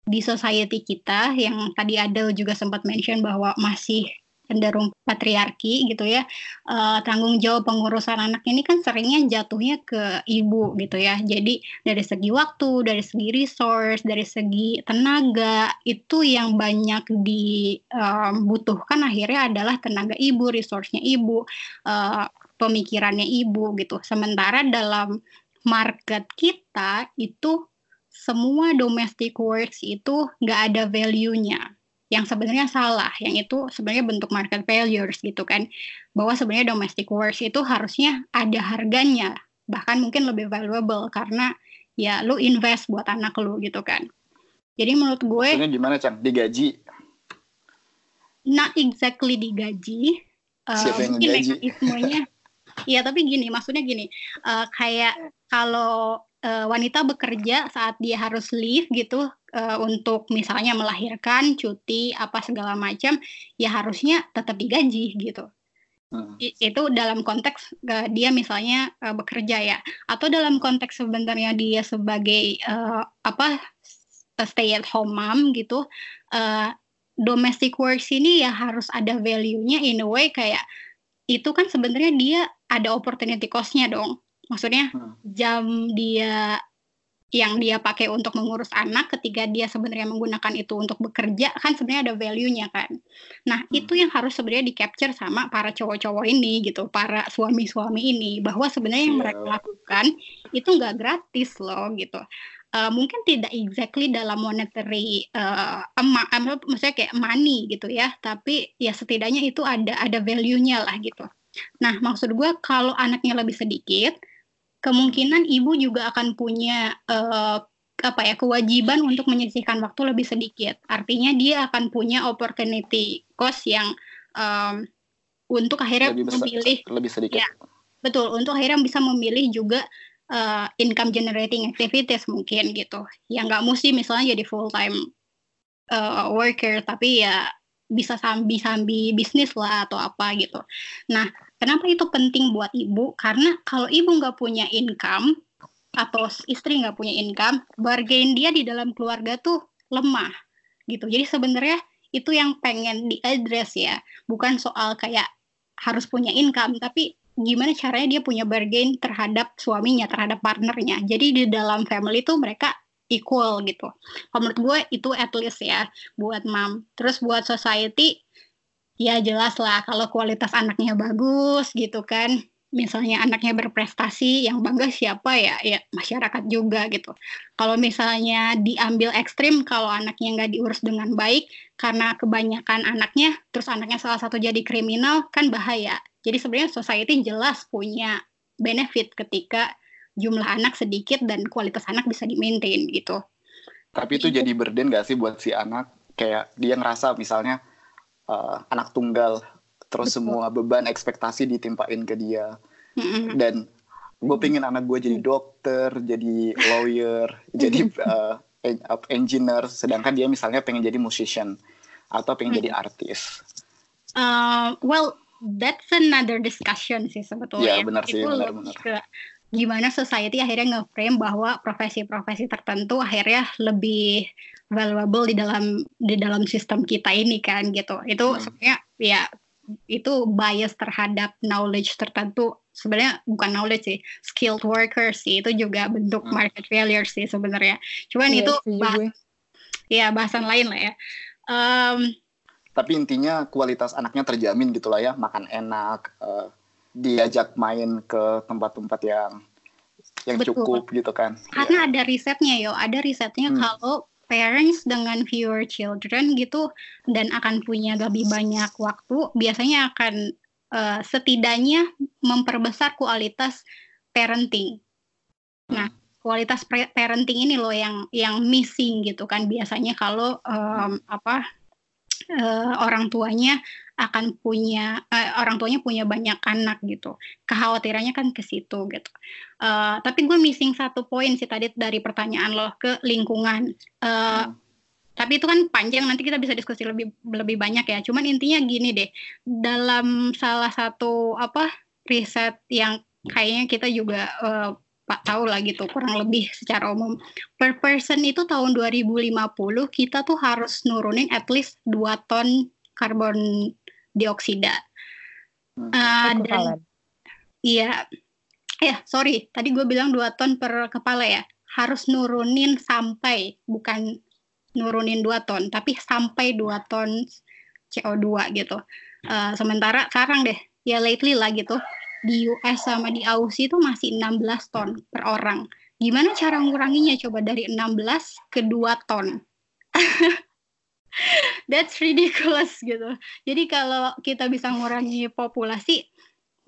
di society kita yang tadi Adel juga sempat mention bahwa masih cenderung patriarki gitu ya uh, tanggung jawab pengurusan anak ini kan seringnya jatuhnya ke ibu gitu ya. Jadi dari segi waktu dari segi resource dari segi tenaga itu yang banyak dibutuhkan um, akhirnya adalah tenaga ibu resource-nya ibu uh, pemikirannya ibu gitu. Sementara dalam market kita itu semua domestic works itu nggak ada value-nya yang sebenarnya salah, yang itu sebenarnya bentuk market failures gitu kan. Bahwa sebenarnya domestic works itu harusnya ada harganya, bahkan mungkin lebih valuable karena ya lu invest buat anak lu gitu kan. Jadi menurut gue Maksudnya gimana, Cang? Digaji? Not exactly digaji. Siapa yang gaji? Iya, tapi gini, maksudnya gini, uh, kayak kalau uh, wanita bekerja saat dia harus leave gitu uh, untuk misalnya melahirkan, cuti, apa segala macam, ya harusnya tetap digaji gitu. Hmm. Itu dalam konteks uh, dia misalnya uh, bekerja ya, atau dalam konteks sebenarnya dia sebagai uh, apa stay at home mom gitu. Uh, domestic works ini ya harus ada value-nya in a way kayak itu kan sebenarnya dia ada opportunity cost-nya dong. Maksudnya hmm. jam dia yang dia pakai untuk mengurus anak ketika dia sebenarnya menggunakan itu untuk bekerja kan sebenarnya ada value-nya kan. Nah, hmm. itu yang harus sebenarnya di-capture sama para cowok-cowok ini gitu, para suami-suami ini bahwa sebenarnya yang mereka iya. lakukan itu nggak gratis loh gitu. Uh, mungkin tidak exactly dalam monetary uh, emak, maksudnya kayak money gitu ya, tapi ya setidaknya itu ada ada value-nya lah gitu. Nah, maksud gue kalau anaknya lebih sedikit, kemungkinan ibu juga akan punya uh, apa ya kewajiban untuk menyisihkan waktu lebih sedikit. Artinya dia akan punya opportunity cost yang um, untuk akhirnya lebih besar, memilih lebih sedikit. Ya, betul. Untuk akhirnya bisa memilih juga uh, income generating activities mungkin gitu. Yang nggak mesti misalnya jadi full time uh, worker, tapi ya bisa sambi-sambi bisnis lah atau apa gitu. Nah, Kenapa itu penting buat ibu? Karena kalau ibu nggak punya income atau istri nggak punya income, bargain dia di dalam keluarga tuh lemah gitu. Jadi sebenarnya itu yang pengen diadres ya bukan soal kayak harus punya income tapi gimana caranya dia punya bargain terhadap suaminya terhadap partnernya jadi di dalam family itu mereka equal gitu kalau menurut gue itu at least ya buat mom terus buat society ya jelas lah kalau kualitas anaknya bagus gitu kan. Misalnya anaknya berprestasi yang bangga siapa ya? Ya masyarakat juga gitu. Kalau misalnya diambil ekstrim kalau anaknya nggak diurus dengan baik karena kebanyakan anaknya terus anaknya salah satu jadi kriminal kan bahaya. Jadi sebenarnya society jelas punya benefit ketika jumlah anak sedikit dan kualitas anak bisa di-maintain gitu. Tapi itu jadi burden gak sih buat si anak? Kayak dia ngerasa misalnya uh, anak tunggal terus Betul. semua beban ekspektasi ditimpain ke dia. Dan gue pengen anak gue jadi dokter jadi lawyer jadi uh, engineer sedangkan dia misalnya pengen jadi musician atau pengen jadi artis. Uh, well that's another discussion sih sebetulnya. Ya benar sih benar-benar gimana society akhirnya nge-frame bahwa profesi-profesi tertentu akhirnya lebih valuable di dalam di dalam sistem kita ini kan gitu itu hmm. sebenarnya ya itu bias terhadap knowledge tertentu sebenarnya bukan knowledge sih skilled worker sih itu juga bentuk hmm. market failure sih sebenarnya cuman iya, itu bah ya bahasan lain lah ya um, tapi intinya kualitas anaknya terjamin gitulah ya makan enak uh, diajak main ke tempat-tempat yang yang Betul. cukup gitu kan karena ya. ada risetnya yo ada risetnya hmm. kalau parents dengan fewer children gitu dan akan punya lebih banyak waktu biasanya akan uh, setidaknya memperbesar kualitas parenting. Nah, kualitas parenting ini loh yang yang missing gitu kan biasanya kalau um, apa uh, orang tuanya akan punya uh, orang tuanya punya banyak anak gitu. Kekhawatirannya kan ke situ gitu. Uh, tapi gue missing satu poin sih tadi dari pertanyaan lo ke lingkungan. Uh, hmm. tapi itu kan panjang nanti kita bisa diskusi lebih lebih banyak ya. Cuman intinya gini deh dalam salah satu apa riset yang kayaknya kita juga uh, Pak tahu lah gitu kurang lebih secara umum. Per person itu tahun 2050 kita tuh harus nurunin at least 2 ton karbon dioksida. Uh, dan iya, ya sorry tadi gue bilang 2 ton per kepala ya harus nurunin sampai bukan nurunin 2 ton tapi sampai 2 ton CO2 gitu. Uh, sementara sekarang deh ya lately lah gitu di US sama di Aussie itu masih 16 ton per orang. Gimana cara nguranginya coba dari 16 ke 2 ton? That's ridiculous gitu. Jadi kalau kita bisa ngurangi populasi,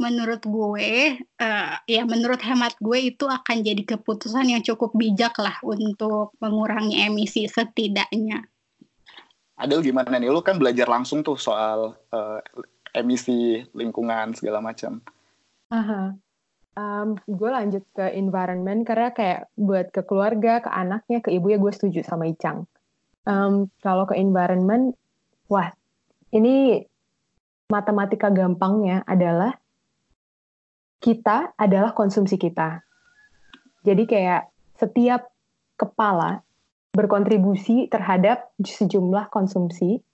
menurut gue, uh, ya menurut hemat gue itu akan jadi keputusan yang cukup bijak lah untuk mengurangi emisi setidaknya. Adel gimana nih? Lu kan belajar langsung tuh soal uh, emisi lingkungan segala macam. Aha. Um, gue lanjut ke environment karena kayak buat ke keluarga, ke anaknya, ke ibu ya gue setuju sama Icang. Um, kalau ke environment, wah ini matematika gampangnya adalah kita adalah konsumsi kita. Jadi kayak setiap kepala berkontribusi terhadap sejumlah konsumsi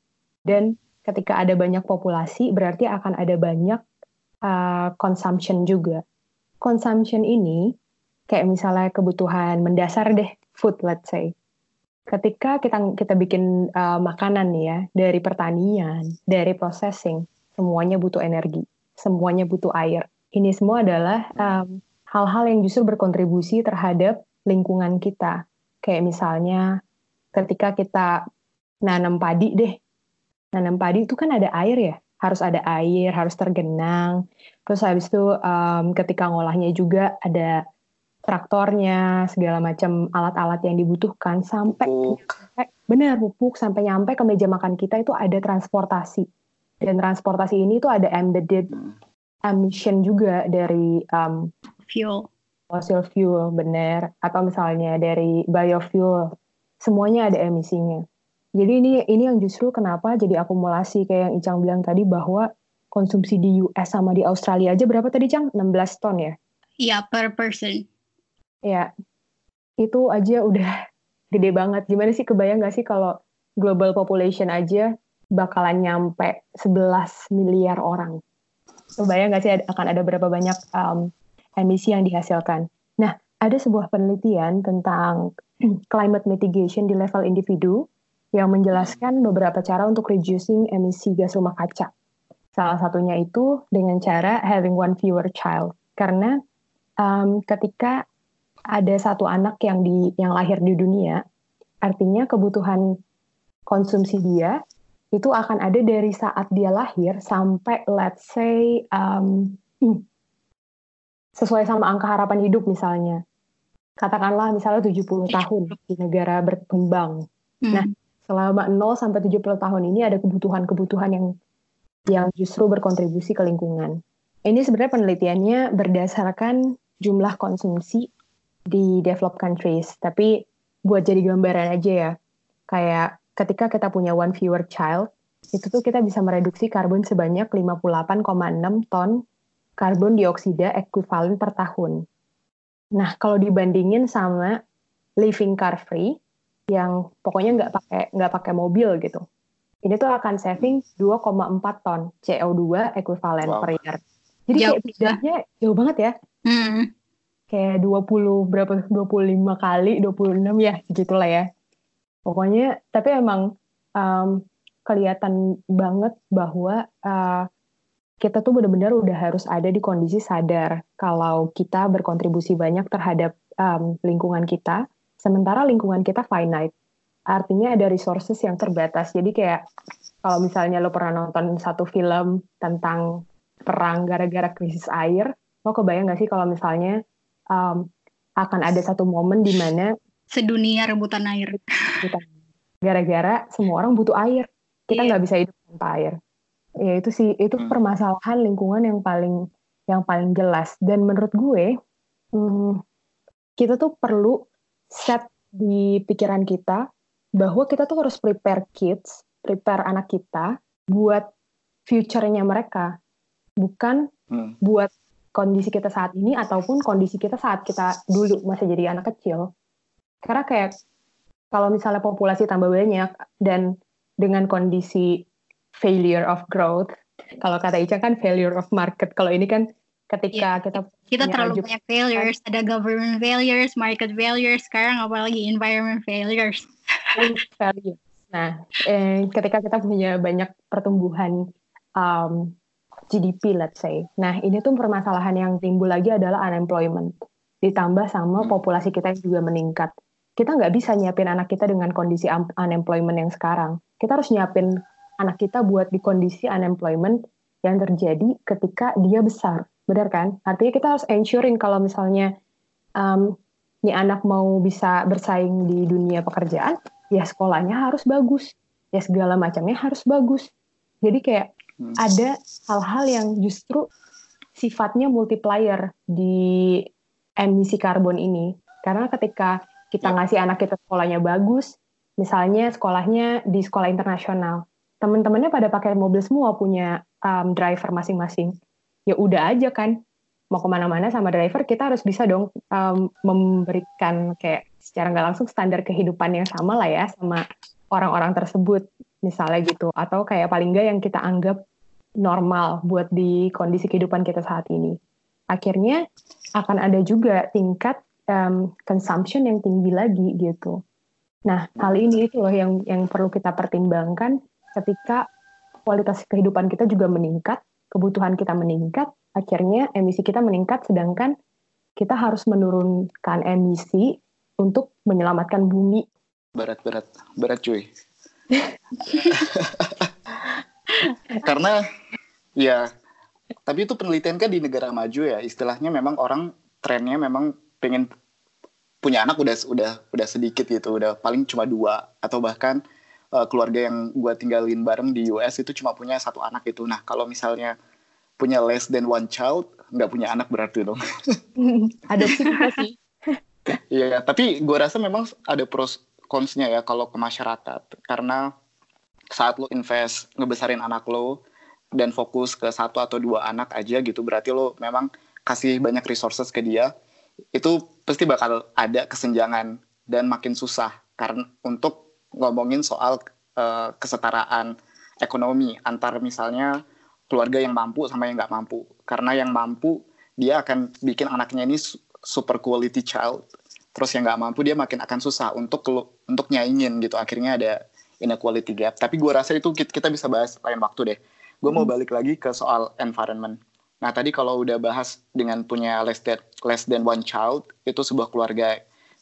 dan ketika ada banyak populasi berarti akan ada banyak uh, consumption juga. Consumption ini kayak misalnya kebutuhan mendasar deh, food let's say. Ketika kita kita bikin uh, makanan nih ya dari pertanian, dari processing, semuanya butuh energi, semuanya butuh air. Ini semua adalah hal hal-hal yang justru berkontribusi terhadap lingkungan kita. Kayak misalnya ketika kita nanam padi deh, nanam padi itu kan ada air ya harus ada air, harus tergenang. Terus habis itu um, ketika ngolahnya juga ada traktornya, segala macam alat-alat yang dibutuhkan sampai benar pupuk sampai nyampe ke meja makan kita itu ada transportasi. Dan transportasi ini tuh ada embedded emission juga dari um, fuel fossil fuel benar atau misalnya dari biofuel semuanya ada emisinya. Jadi ini ini yang justru kenapa jadi akumulasi kayak yang Icang bilang tadi bahwa konsumsi di US sama di Australia aja berapa tadi Cang? 16 ton ya? Iya, per person. Ya, itu aja udah gede banget. Gimana sih kebayang gak sih kalau global population aja bakalan nyampe 11 miliar orang. Bayang nggak sih akan ada berapa banyak um, emisi yang dihasilkan. Nah, ada sebuah penelitian tentang climate mitigation di level individu yang menjelaskan beberapa cara untuk reducing emisi gas rumah kaca. Salah satunya itu dengan cara having one fewer child. Karena um, ketika ada satu anak yang di yang lahir di dunia, artinya kebutuhan konsumsi dia itu akan ada dari saat dia lahir sampai let's say um, sesuai sama angka harapan hidup misalnya. Katakanlah misalnya 70 tahun di negara berkembang. Hmm. Nah, selama 0 sampai 70 tahun ini ada kebutuhan-kebutuhan yang yang justru berkontribusi ke lingkungan. Ini sebenarnya penelitiannya berdasarkan jumlah konsumsi di developed countries, tapi buat jadi gambaran aja ya. Kayak ketika kita punya one fewer child, itu tuh kita bisa mereduksi karbon sebanyak 58,6 ton karbon dioksida ekuivalen per tahun. Nah, kalau dibandingin sama living car free yang pokoknya nggak pakai nggak pakai mobil gitu, ini tuh akan saving 2,4 ton CO2 ekuivalen wow. per year. Jadi jauh. kayak bedanya jauh banget ya. Hmm. Kayak 20 berapa 25 kali 26 ya segitulah ya pokoknya tapi emang um, kelihatan banget bahwa uh, kita tuh benar-benar udah harus ada di kondisi sadar kalau kita berkontribusi banyak terhadap um, lingkungan kita, sementara lingkungan kita finite. Artinya ada resources yang terbatas. Jadi kayak kalau misalnya lo pernah nonton satu film tentang perang gara-gara krisis air, lo kebayang gak sih kalau misalnya um, akan ada satu momen di mana sedunia rebutan air. Gara-gara semua orang butuh air. Kita iya. nggak yeah. bisa hidup tanpa air. Ya itu sih itu hmm. permasalahan lingkungan yang paling yang paling jelas. Dan menurut gue hmm, kita tuh perlu set di pikiran kita bahwa kita tuh harus prepare kids, prepare anak kita buat future-nya mereka, bukan hmm. buat kondisi kita saat ini ataupun kondisi kita saat kita dulu masih jadi anak kecil. Karena kayak kalau misalnya populasi tambah banyak dan dengan kondisi failure of growth, kalau kata Ica kan failure of market. Kalau ini kan ketika yeah. kita kita terlalu banyak failures, ada government failures, market failures, sekarang apalagi environment failures. Nah, eh, ketika kita punya banyak pertumbuhan um, GDP, let's say. Nah, ini tuh permasalahan yang timbul lagi adalah unemployment. Ditambah sama hmm. populasi kita yang juga meningkat kita nggak bisa nyiapin anak kita dengan kondisi unemployment yang sekarang. Kita harus nyiapin anak kita buat di kondisi unemployment yang terjadi ketika dia besar. Benar kan? Artinya kita harus ensuring kalau misalnya um, nih anak mau bisa bersaing di dunia pekerjaan, ya sekolahnya harus bagus. Ya segala macamnya harus bagus. Jadi kayak hmm. ada hal-hal yang justru sifatnya multiplier di emisi karbon ini. Karena ketika kita ya. ngasih anak kita sekolahnya bagus, misalnya sekolahnya di sekolah internasional, teman-temannya pada pakai mobil semua punya um, driver masing-masing. Ya udah aja kan, mau ke mana-mana sama driver kita harus bisa dong um, memberikan kayak secara nggak langsung standar kehidupan yang sama lah ya sama orang-orang tersebut misalnya gitu atau kayak paling nggak yang kita anggap normal buat di kondisi kehidupan kita saat ini. Akhirnya akan ada juga tingkat um, consumption yang tinggi lagi gitu. Nah, hal ini itu loh yang yang perlu kita pertimbangkan ketika kualitas kehidupan kita juga meningkat, kebutuhan kita meningkat, akhirnya emisi kita meningkat sedangkan kita harus menurunkan emisi untuk menyelamatkan bumi. Berat berat berat cuy. Karena ya tapi itu penelitian kan di negara maju ya. Istilahnya memang orang trennya memang pengen punya anak udah udah udah sedikit gitu. Udah paling cuma dua. Atau bahkan uh, keluarga yang gue tinggalin bareng di US itu cuma punya satu anak itu nah kalau misalnya punya less than one child nggak punya anak berarti dong. Adopsi juga sih. Iya, tapi gue rasa memang ada pros consnya ya kalau ke masyarakat karena saat lo invest ngebesarin anak lo dan fokus ke satu atau dua anak aja gitu berarti lo memang kasih banyak resources ke dia itu pasti bakal ada kesenjangan dan makin susah karena untuk ngomongin soal uh, kesetaraan ekonomi antar misalnya keluarga yang mampu sama yang nggak mampu. Karena yang mampu dia akan bikin anaknya ini super quality child. Terus yang nggak mampu dia makin akan susah untuk untuk nyaingin gitu. Akhirnya ada inequality gap. Tapi gue rasa itu kita bisa bahas lain waktu deh. Gue mau hmm. balik lagi ke soal environment. Nah tadi kalau udah bahas dengan punya less than, less than one child, itu sebuah keluarga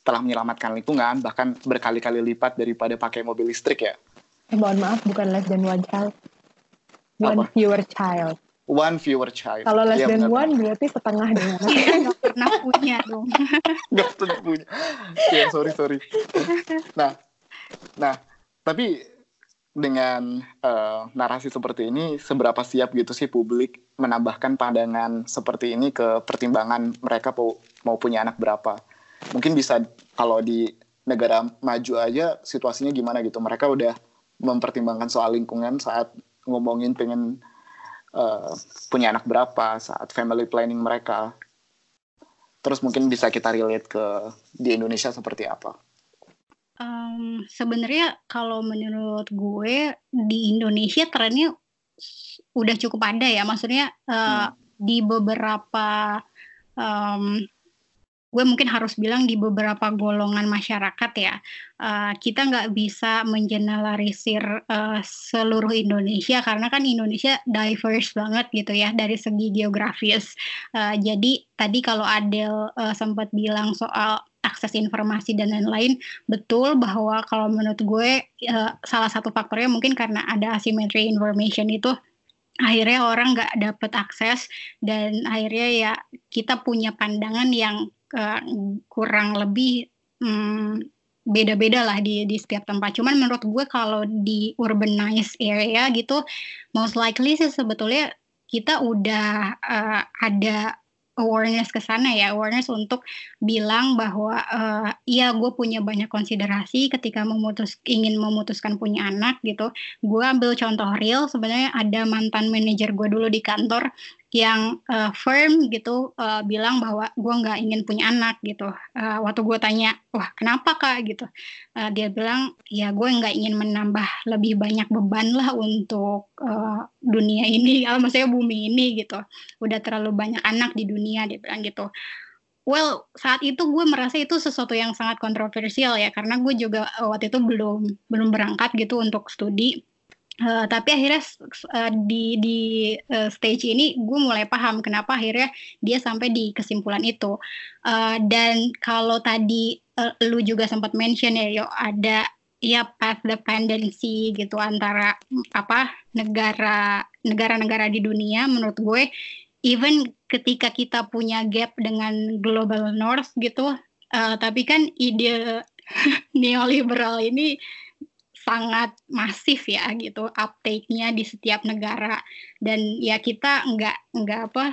telah menyelamatkan lingkungan, bahkan berkali-kali lipat daripada pakai mobil listrik ya. Eh, mohon maaf, bukan less than one child. One Apa? fewer child. One fewer child. Kalau less ya, than benar. one berarti setengah dengan Gak pernah punya dong. Gak pernah punya. Ya sorry sorry. Nah, nah tapi dengan uh, narasi seperti ini, seberapa siap gitu sih publik menambahkan pandangan seperti ini ke pertimbangan mereka mau, mau punya anak berapa? Mungkin bisa kalau di negara maju aja situasinya gimana gitu? Mereka udah mempertimbangkan soal lingkungan saat ngomongin pengen uh, punya anak berapa, saat family planning mereka. Terus mungkin bisa kita relate ke di Indonesia seperti apa? Um, sebenarnya kalau menurut gue di Indonesia trennya udah cukup ada ya, maksudnya uh, hmm. di beberapa um, gue mungkin harus bilang di beberapa golongan masyarakat ya uh, kita nggak bisa mengeneralisir uh, seluruh Indonesia karena kan Indonesia diverse banget gitu ya dari segi geografis. Uh, jadi tadi kalau Adel uh, sempat bilang soal akses informasi dan lain-lain betul bahwa kalau menurut gue uh, salah satu faktornya mungkin karena ada asymmetry information itu akhirnya orang nggak dapet akses dan akhirnya ya kita punya pandangan yang kurang lebih hmm, beda-beda lah di di setiap tempat. Cuman menurut gue kalau di urbanized area gitu, most likely sih sebetulnya kita udah uh, ada awareness ke sana ya. Awareness untuk bilang bahwa uh, iya gue punya banyak konsiderasi ketika memutus ingin memutuskan punya anak gitu. Gue ambil contoh real sebenarnya ada mantan manajer gue dulu di kantor yang uh, firm gitu uh, bilang bahwa gue nggak ingin punya anak gitu. Uh, waktu gue tanya, wah kenapa kak gitu, uh, dia bilang ya gue nggak ingin menambah lebih banyak beban lah untuk uh, dunia ini, uh, maksudnya bumi ini gitu. Udah terlalu banyak anak di dunia dia bilang gitu. Well, saat itu gue merasa itu sesuatu yang sangat kontroversial ya, karena gue juga waktu itu belum belum berangkat gitu untuk studi Uh, tapi akhirnya uh, di di uh, stage ini gue mulai paham kenapa akhirnya dia sampai di kesimpulan itu. Uh, dan kalau tadi uh, lu juga sempat mention ya yo ada ya path dependency gitu antara apa negara negara-negara di dunia menurut gue. Even ketika kita punya gap dengan global north gitu uh, tapi kan ide neoliberal ini sangat masif ya gitu uptake-nya di setiap negara. Dan ya kita nggak nggak apa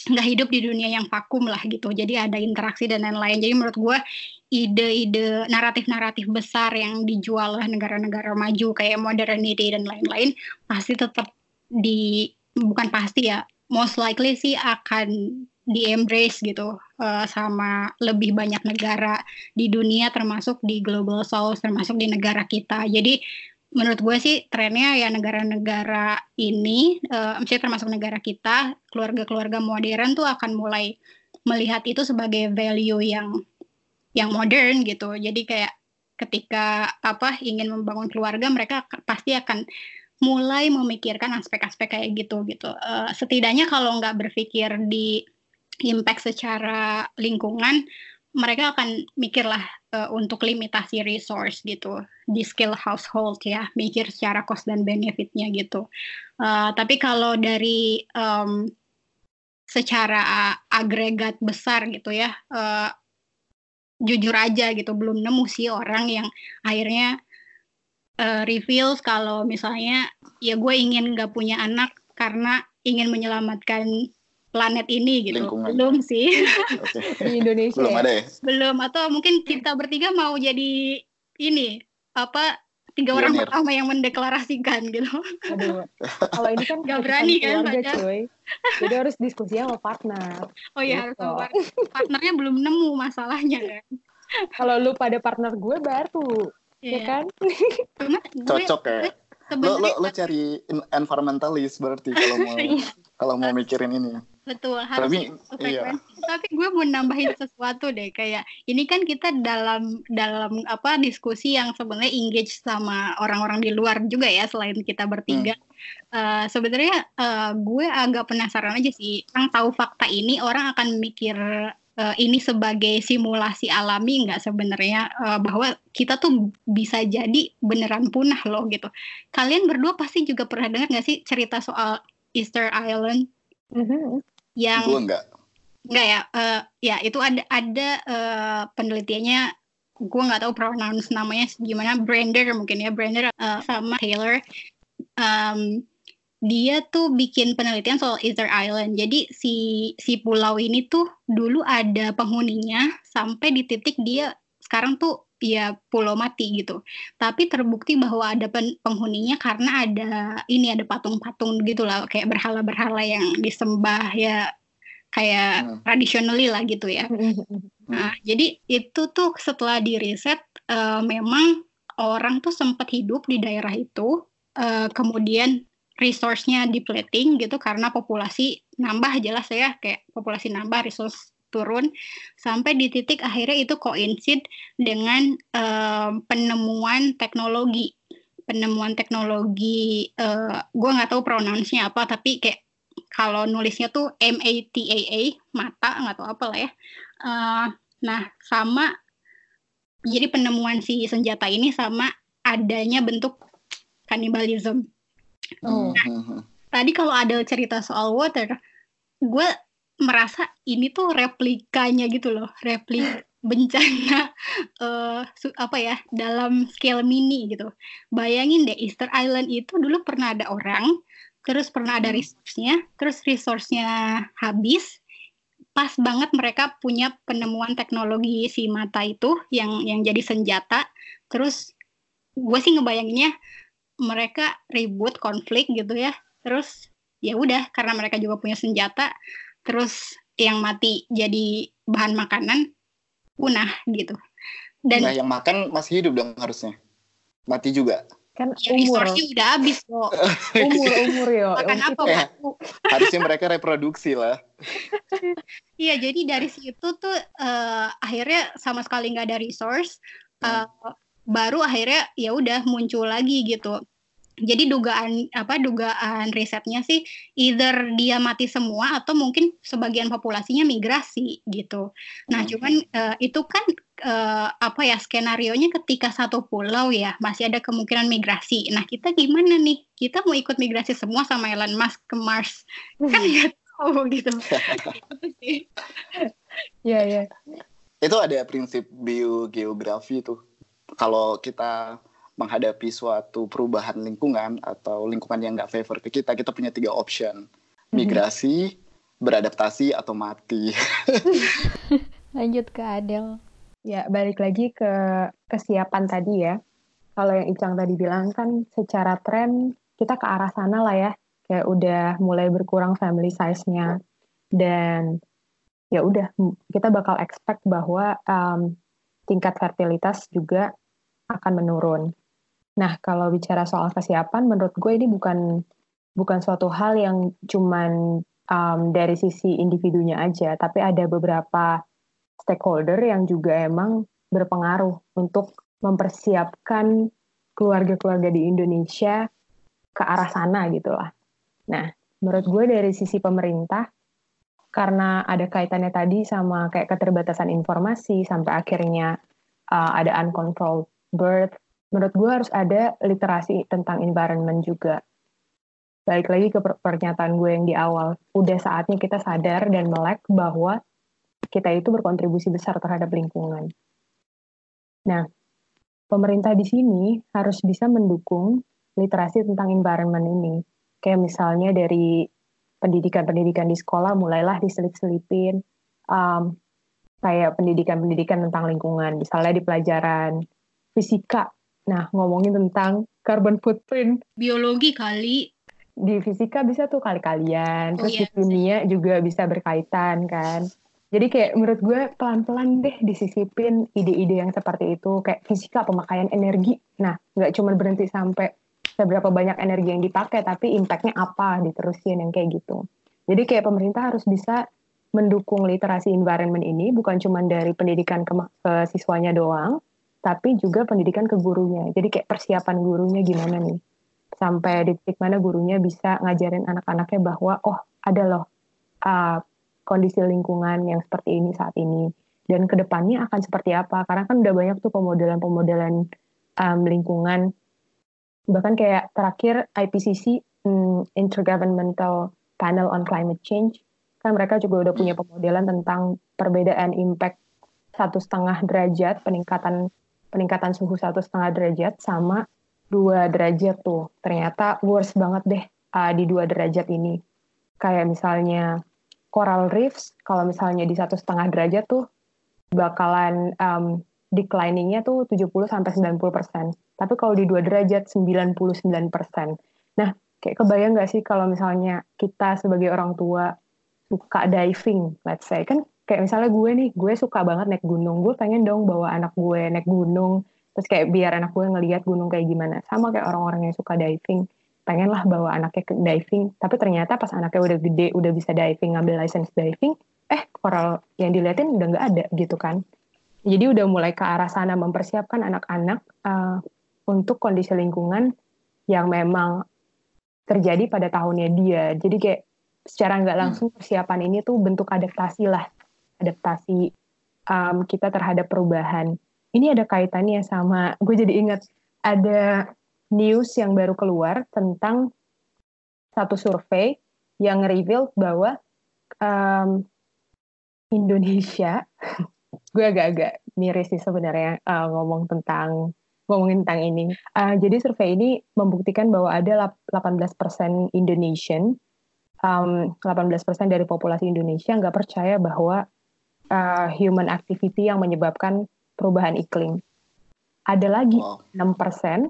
nggak hidup di dunia yang vakum lah gitu. Jadi ada interaksi dan lain-lain. Jadi menurut gue ide-ide naratif-naratif besar yang dijual oleh negara-negara maju kayak modernity dan lain-lain pasti tetap di bukan pasti ya most likely sih akan di embrace gitu uh, sama lebih banyak negara di dunia termasuk di global south termasuk di negara kita. Jadi menurut gue sih trennya ya negara-negara ini uh, misalnya termasuk negara kita keluarga-keluarga modern tuh akan mulai melihat itu sebagai value yang yang modern gitu. Jadi kayak ketika apa ingin membangun keluarga mereka pasti akan mulai memikirkan aspek-aspek kayak gitu gitu. Uh, setidaknya kalau nggak berpikir di impact secara lingkungan mereka akan mikirlah uh, untuk limitasi resource gitu di skill household ya mikir secara cost dan benefitnya gitu. Uh, tapi kalau dari um, secara agregat besar gitu ya uh, jujur aja gitu belum nemu sih orang yang akhirnya uh, reveals kalau misalnya ya gue ingin nggak punya anak karena ingin menyelamatkan planet ini gitu. Lingkungan. Belum sih. Okay. Di Indonesia. Belum ada ya? Belum atau mungkin kita bertiga mau jadi ini apa tiga orang pertama yang mendeklarasikan gitu. Aduh. Kalau ini kan gak berani kan keluarga, cuy. Jadi harus diskusi sama partner. Oh iya, harus sama partnernya belum nemu masalahnya kan. Kalau lu pada partner gue baru, yeah. ya iya. kan? Cocok ya. Lo, lo, lo cari environmentalis berarti kalau mau iya. kalau mau mikirin ini. Betul, harus tapi, iya. Tapi gue mau nambahin sesuatu deh, kayak ini kan kita dalam dalam apa diskusi yang sebenarnya engage sama orang-orang di luar juga ya, selain kita bertiga. Hmm. Uh, sebenarnya uh, gue agak penasaran aja sih, yang tahu fakta ini orang akan mikir uh, ini sebagai simulasi alami nggak sebenarnya uh, bahwa kita tuh bisa jadi beneran punah loh gitu. Kalian berdua pasti juga pernah dengar nggak sih cerita soal Easter Island? Mm-hmm. Yang gue enggak. Enggak ya, uh, ya itu ada ada uh, penelitiannya gue nggak tahu pronounce namanya gimana Brander mungkin ya Brander uh, sama Taylor um, dia tuh bikin penelitian soal Easter Island. Jadi si si pulau ini tuh dulu ada penghuninya sampai di titik dia sekarang tuh ya pulau mati gitu. Tapi terbukti bahwa ada pen, penghuninya karena ada ini ada patung-patung gitu lah kayak berhala-berhala yang disembah ya kayak hmm. traditionally lah gitu ya. Hmm. Nah, jadi itu tuh setelah di riset uh, memang orang tuh sempat hidup di daerah itu uh, kemudian resource-nya depleting gitu karena populasi nambah jelas ya kayak populasi nambah resource turun. Sampai di titik akhirnya itu coincide dengan um, penemuan teknologi. Penemuan teknologi uh, gue nggak tahu pronounce-nya apa tapi kayak kalau nulisnya tuh M A T A A mata nggak tahu apa lah ya. Uh, nah sama jadi penemuan si senjata ini sama adanya bentuk kanibalisme Oh. Nah, tadi kalau ada cerita soal water, gue merasa ini tuh replikanya gitu loh, replik bencana uh, apa ya dalam scale mini gitu. Bayangin deh Easter Island itu dulu pernah ada orang, terus pernah ada hmm. resource-nya, terus resource-nya habis, pas banget mereka punya penemuan teknologi si mata itu yang yang jadi senjata, terus gue sih ngebayanginnya mereka ribut konflik gitu ya. Terus ya udah karena mereka juga punya senjata terus yang mati jadi bahan makanan punah gitu. Dan nah yang makan masih hidup dong harusnya. Mati juga. Kan ya, umur. udah habis kok umur umur ya makan apa ya, harusnya mereka reproduksi lah. Iya jadi dari situ tuh uh, akhirnya sama sekali nggak ada resource uh, hmm. baru akhirnya ya udah muncul lagi gitu jadi dugaan apa dugaan risetnya sih either dia mati semua atau mungkin sebagian populasinya migrasi gitu. Nah, hmm. cuman uh, itu kan uh, apa ya skenario nya ketika satu pulau ya masih ada kemungkinan migrasi. Nah, kita gimana nih? Kita mau ikut migrasi semua sama Elon Musk ke Mars? Kan hmm. nggak tahu gitu. Iya, iya. Itu ada prinsip biogeografi tuh. Kalau kita menghadapi suatu perubahan lingkungan atau lingkungan yang nggak favor ke kita, kita punya tiga option. Mhm. Migrasi, beradaptasi, atau mati. Lanjut ke Adel. Ya, balik lagi ke kesiapan tadi ya. Kalau yang Icang tadi bilang kan secara tren kita ke arah sana lah ya. Kayak udah mulai berkurang family size-nya. Dan ya udah kita bakal expect bahwa um, tingkat fertilitas juga akan menurun. Nah, kalau bicara soal kesiapan, menurut gue ini bukan bukan suatu hal yang cuman um, dari sisi individunya aja, tapi ada beberapa stakeholder yang juga emang berpengaruh untuk mempersiapkan keluarga-keluarga di Indonesia ke arah sana gitu lah. Nah, menurut gue dari sisi pemerintah, karena ada kaitannya tadi sama kayak keterbatasan informasi sampai akhirnya uh, ada uncontrolled birth menurut gue harus ada literasi tentang environment juga. Balik lagi ke pernyataan gue yang di awal, udah saatnya kita sadar dan melek bahwa kita itu berkontribusi besar terhadap lingkungan. Nah, pemerintah di sini harus bisa mendukung literasi tentang environment ini. Kayak misalnya dari pendidikan-pendidikan di sekolah mulailah diselip-selipin, um, kayak pendidikan-pendidikan tentang lingkungan, misalnya di pelajaran fisika Nah, ngomongin tentang carbon footprint. Biologi kali. Di fisika bisa tuh kali-kalian. Oh, Terus iya. di kimia juga bisa berkaitan kan. Jadi kayak menurut gue pelan-pelan deh disisipin ide-ide yang seperti itu. Kayak fisika pemakaian energi. Nah, nggak cuma berhenti sampai seberapa banyak energi yang dipakai tapi impactnya apa diterusin yang kayak gitu jadi kayak pemerintah harus bisa mendukung literasi environment ini bukan cuma dari pendidikan ke, ke siswanya doang tapi juga pendidikan ke gurunya. Jadi kayak persiapan gurunya gimana nih? Sampai di titik mana gurunya bisa ngajarin anak-anaknya bahwa oh ada loh uh, kondisi lingkungan yang seperti ini saat ini. Dan ke depannya akan seperti apa? Karena kan udah banyak tuh pemodelan-pemodelan um, lingkungan. Bahkan kayak terakhir IPCC um, Intergovernmental Panel on Climate Change. Kan mereka juga udah punya pemodelan tentang perbedaan impact satu setengah derajat peningkatan peningkatan suhu satu setengah derajat sama dua derajat tuh ternyata worse banget deh uh, di dua derajat ini kayak misalnya coral reefs kalau misalnya di satu setengah derajat tuh bakalan um, decliningnya tuh 70 sampai 90 persen. Tapi kalau di dua derajat 99 persen. Nah, kayak kebayang nggak sih kalau misalnya kita sebagai orang tua suka diving, let's say kan kayak misalnya gue nih, gue suka banget naik gunung, gue pengen dong bawa anak gue naik gunung, terus kayak biar anak gue ngeliat gunung kayak gimana. Sama kayak orang-orang yang suka diving, pengen lah bawa anaknya ke diving, tapi ternyata pas anaknya udah gede, udah bisa diving, ngambil license diving, eh koral yang diliatin udah nggak ada gitu kan. Jadi udah mulai ke arah sana mempersiapkan anak-anak uh, untuk kondisi lingkungan yang memang terjadi pada tahunnya dia. Jadi kayak secara nggak hmm. langsung persiapan ini tuh bentuk adaptasi lah, adaptasi um, kita terhadap perubahan. Ini ada kaitannya sama, gue jadi ingat ada news yang baru keluar tentang satu survei yang reveal bahwa um, Indonesia, gue agak-agak miris sih sebenarnya uh, ngomong tentang ngomongin tentang ini. Uh, jadi survei ini membuktikan bahwa ada 18% Indonesian, um, 18% dari populasi Indonesia nggak percaya bahwa uh, human activity yang menyebabkan perubahan iklim. Ada lagi wow. 6%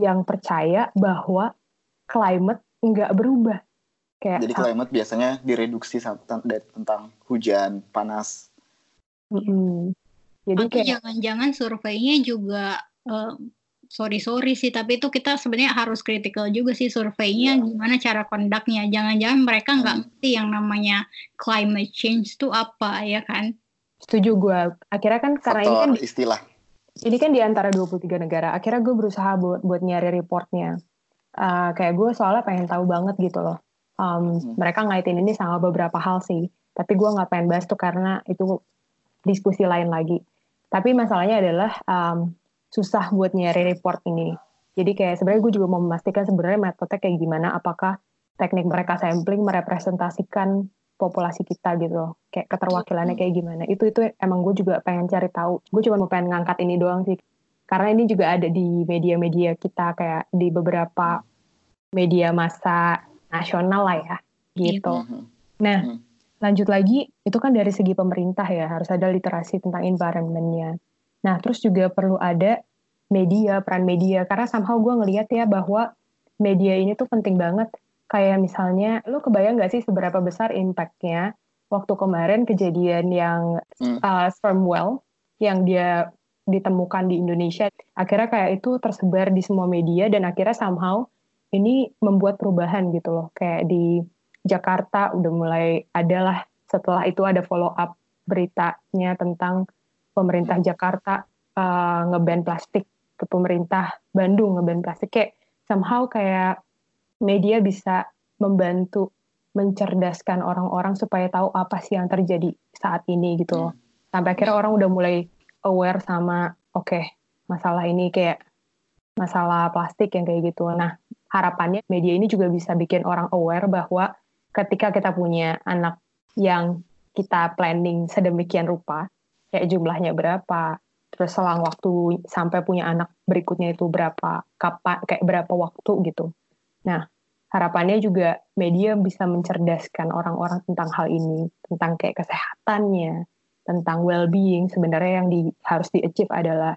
yang percaya bahwa climate nggak berubah. Kayak Jadi climate biasanya direduksi dari tentang hujan, panas. Mm -hmm. Jadi Atau kayak jangan-jangan surveinya juga uh, sorry sorry sih, tapi itu kita sebenarnya harus kritikal juga sih surveinya yeah. gimana cara kondaknya. Jangan-jangan mereka nggak hmm. ngerti yang namanya climate change itu apa ya kan? Setuju gue. Akhirnya kan karena Faktor ini kan istilah. Ini kan di antara 23 negara. Akhirnya gue berusaha buat buat nyari reportnya. Uh, kayak gue soalnya pengen tahu banget gitu loh um, hmm. mereka ngaitin ini sama beberapa hal sih tapi gue nggak pengen bahas tuh karena itu diskusi lain lagi tapi masalahnya adalah um, susah buat nyari report ini. Jadi kayak sebenarnya gue juga mau memastikan sebenarnya metode kayak gimana. Apakah teknik mereka sampling merepresentasikan populasi kita gitu. Kayak keterwakilannya kayak gimana. Itu itu emang gue juga pengen cari tahu. Gue cuma mau pengen ngangkat ini doang sih. Karena ini juga ada di media-media kita kayak di beberapa media masa nasional lah ya gitu. Mm-hmm. Nah, mm-hmm. lanjut lagi itu kan dari segi pemerintah ya. Harus ada literasi tentang environmentnya. Nah, terus juga perlu ada media, peran media karena somehow gue ngelihat ya bahwa media ini tuh penting banget. Kayak misalnya, lo kebayang gak sih seberapa besar impactnya waktu kemarin kejadian yang mm. uh, sperm well yang dia ditemukan di Indonesia. Akhirnya kayak itu tersebar di semua media dan akhirnya somehow ini membuat perubahan gitu loh. Kayak di Jakarta udah mulai adalah setelah itu ada follow up beritanya tentang pemerintah Jakarta uh, ngeban plastik ke pemerintah Bandung ngeban plastik kayak somehow kayak media bisa membantu mencerdaskan orang-orang supaya tahu apa sih yang terjadi saat ini gitu loh. Sampai akhirnya orang udah mulai aware sama oke okay, masalah ini kayak masalah plastik yang kayak gitu. Nah, harapannya media ini juga bisa bikin orang aware bahwa ketika kita punya anak yang kita planning sedemikian rupa, kayak jumlahnya berapa, terus selang waktu sampai punya anak berikutnya itu berapa, kapan, kayak berapa waktu gitu. Nah, harapannya juga media bisa mencerdaskan orang-orang tentang hal ini, tentang kayak kesehatannya, tentang well-being. Sebenarnya yang di, harus di-achieve adalah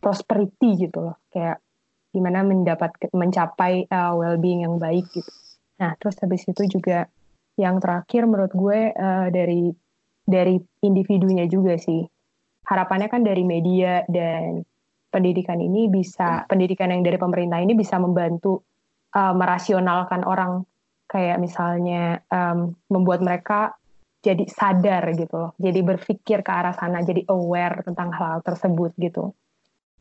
prosperity gitu loh, kayak gimana mendapat mencapai uh, well-being yang baik gitu. Nah, terus habis itu juga yang terakhir menurut gue uh, dari dari individunya juga sih. Harapannya kan dari media dan pendidikan ini bisa pendidikan yang dari pemerintah ini bisa membantu uh, merasionalkan orang kayak misalnya um, membuat mereka jadi sadar gitu loh, jadi berpikir ke arah sana, jadi aware tentang hal, -hal tersebut gitu.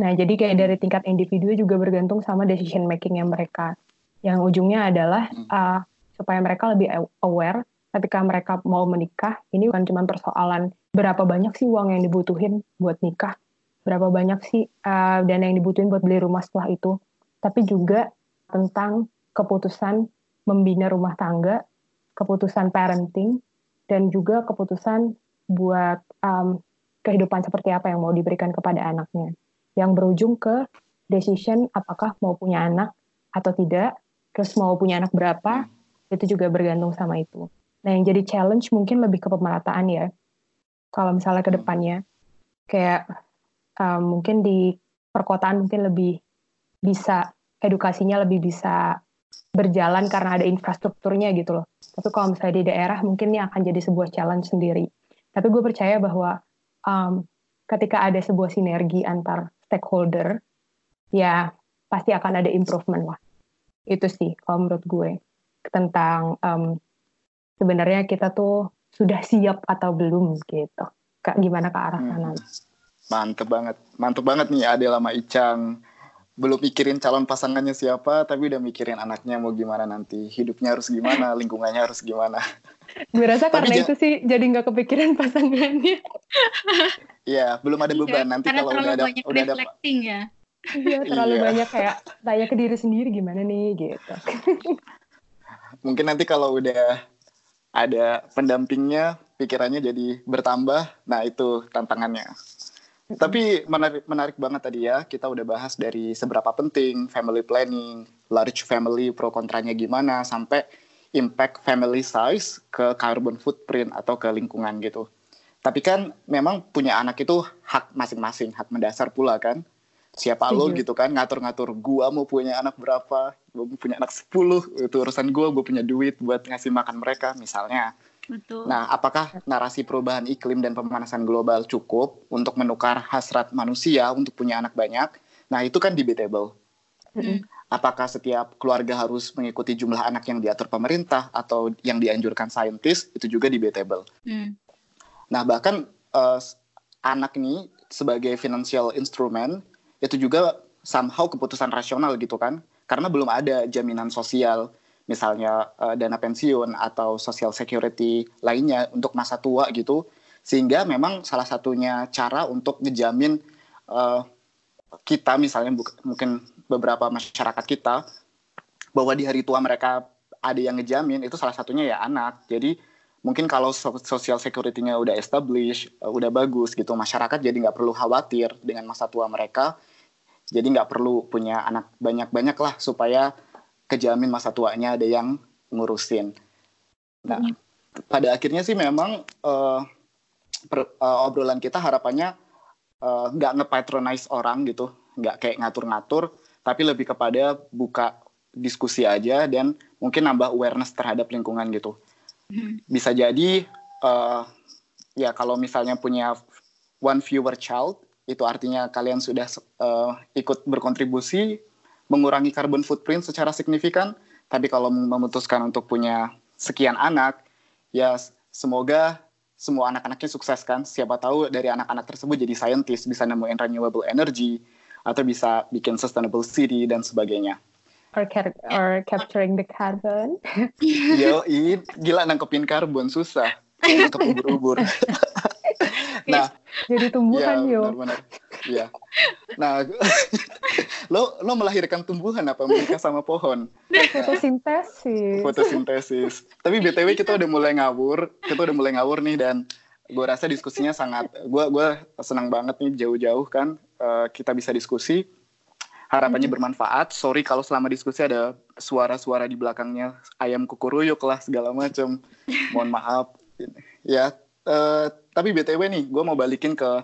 Nah, jadi kayak dari tingkat individu juga bergantung sama decision making yang mereka. Yang ujungnya adalah uh, supaya mereka lebih aware ketika mereka mau menikah, ini bukan cuma persoalan berapa banyak sih uang yang dibutuhin buat nikah, berapa banyak sih uh, dana yang dibutuhin buat beli rumah setelah itu, tapi juga tentang keputusan membina rumah tangga, keputusan parenting, dan juga keputusan buat um, kehidupan seperti apa yang mau diberikan kepada anaknya. Yang berujung ke decision apakah mau punya anak atau tidak, terus mau punya anak berapa, itu juga bergantung sama itu. Nah, yang jadi challenge mungkin lebih ke pemerataan ya. Kalau misalnya ke depannya, kayak um, mungkin di perkotaan mungkin lebih bisa, edukasinya lebih bisa berjalan karena ada infrastrukturnya gitu loh. Tapi kalau misalnya di daerah mungkin ini akan jadi sebuah challenge sendiri. Tapi gue percaya bahwa um, ketika ada sebuah sinergi antar stakeholder, ya pasti akan ada improvement lah. Itu sih kalau menurut gue tentang um, sebenarnya kita tuh sudah siap atau belum gitu. Kak, gimana ke arah sana? Hmm. Mantep banget, mantep banget nih Adel sama Icang belum mikirin calon pasangannya siapa, tapi udah mikirin anaknya mau gimana nanti, hidupnya harus gimana, lingkungannya harus gimana. Gue rasa karena itu sih jadi nggak kepikiran pasangannya. Iya, belum ada iya, beban. Iya, nanti kalau udah ada udah ada ya. Iya, terlalu iya. banyak kayak tanya ke diri sendiri gimana nih gitu. Mungkin nanti kalau udah ada pendampingnya, pikirannya jadi bertambah. Nah, itu tantangannya. Tapi menarik, menarik banget tadi ya, kita udah bahas dari seberapa penting family planning, large family pro kontranya gimana, sampai impact family size ke carbon footprint atau ke lingkungan gitu. Tapi kan memang punya anak itu hak masing-masing, hak mendasar pula kan. Siapa lo gitu kan ngatur-ngatur gua mau punya anak berapa, gua mau punya anak 10, itu urusan gua, gua punya duit buat ngasih makan mereka misalnya. Betul. Nah, apakah narasi perubahan iklim dan pemanasan global cukup untuk menukar hasrat manusia untuk punya anak banyak? Nah, itu kan debatable. Hmm. Apakah setiap keluarga harus mengikuti jumlah anak yang diatur pemerintah atau yang dianjurkan saintis? Itu juga debatable. Hmm. Nah, bahkan uh, anak ini sebagai financial instrument itu juga somehow keputusan rasional gitu kan? Karena belum ada jaminan sosial. Misalnya uh, dana pensiun atau social security lainnya untuk masa tua gitu. Sehingga memang salah satunya cara untuk ngejamin uh, kita misalnya mungkin beberapa masyarakat kita bahwa di hari tua mereka ada yang ngejamin itu salah satunya ya anak. Jadi mungkin kalau social security-nya udah established, uh, udah bagus gitu, masyarakat jadi nggak perlu khawatir dengan masa tua mereka, jadi nggak perlu punya anak banyak-banyak lah supaya kejamin masa tuanya ada yang ngurusin. Nah, hmm. pada akhirnya sih memang uh, per, uh, obrolan kita harapannya uh, nggak ngepatronize orang gitu, nggak kayak ngatur-ngatur, tapi lebih kepada buka diskusi aja dan mungkin nambah awareness terhadap lingkungan gitu. Bisa jadi uh, ya kalau misalnya punya one viewer child itu artinya kalian sudah uh, ikut berkontribusi mengurangi carbon footprint secara signifikan. Tapi kalau memutuskan untuk punya sekian anak, ya semoga semua anak-anaknya sukses kan. Siapa tahu dari anak-anak tersebut jadi scientist, bisa nemuin renewable energy, atau bisa bikin sustainable city dan sebagainya. Or, or capturing the carbon. Yo, gila nangkepin karbon susah. Nangkep ubur-ubur. nah, jadi tumbuhan ya, yo. Benar-benar. Iya. Nah, lo lo melahirkan tumbuhan apa menikah sama pohon? Fotosintesis. Fotosintesis. Tapi btw kita udah mulai ngawur, kita udah mulai ngawur nih dan gue rasa diskusinya sangat, gue gue senang banget nih jauh-jauh kan uh, kita bisa diskusi. Harapannya hmm. bermanfaat. Sorry kalau selama diskusi ada suara-suara di belakangnya ayam kukuruyuk lah segala macam. Mohon maaf. Ya, uh, tapi btw nih, gue mau balikin ke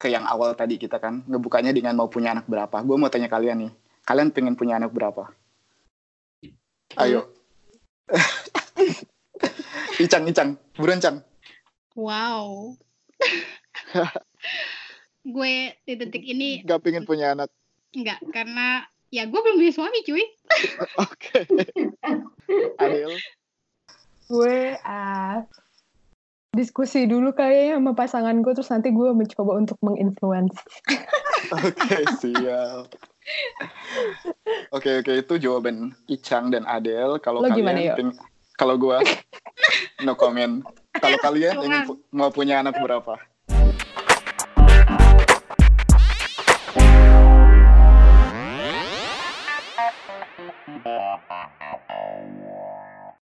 ke yang awal tadi kita kan ngebukanya dengan mau punya anak berapa. Gue mau tanya kalian nih, kalian pengen punya anak berapa? Ayo. Icang, Icang, buruan Cang. Wow. gue di detik ini gak pengen punya anak enggak karena ya gue belum punya suami cuy. Oke. Adil gue uh, diskusi dulu kayaknya sama pasangan gue terus nanti gue mencoba untuk menginfluence. Oke okay, siap. Oke oke itu jawaban Icang dan Adel. Kalau kalian kalau gue no comment. Kalau kalian ingin mau punya anak berapa?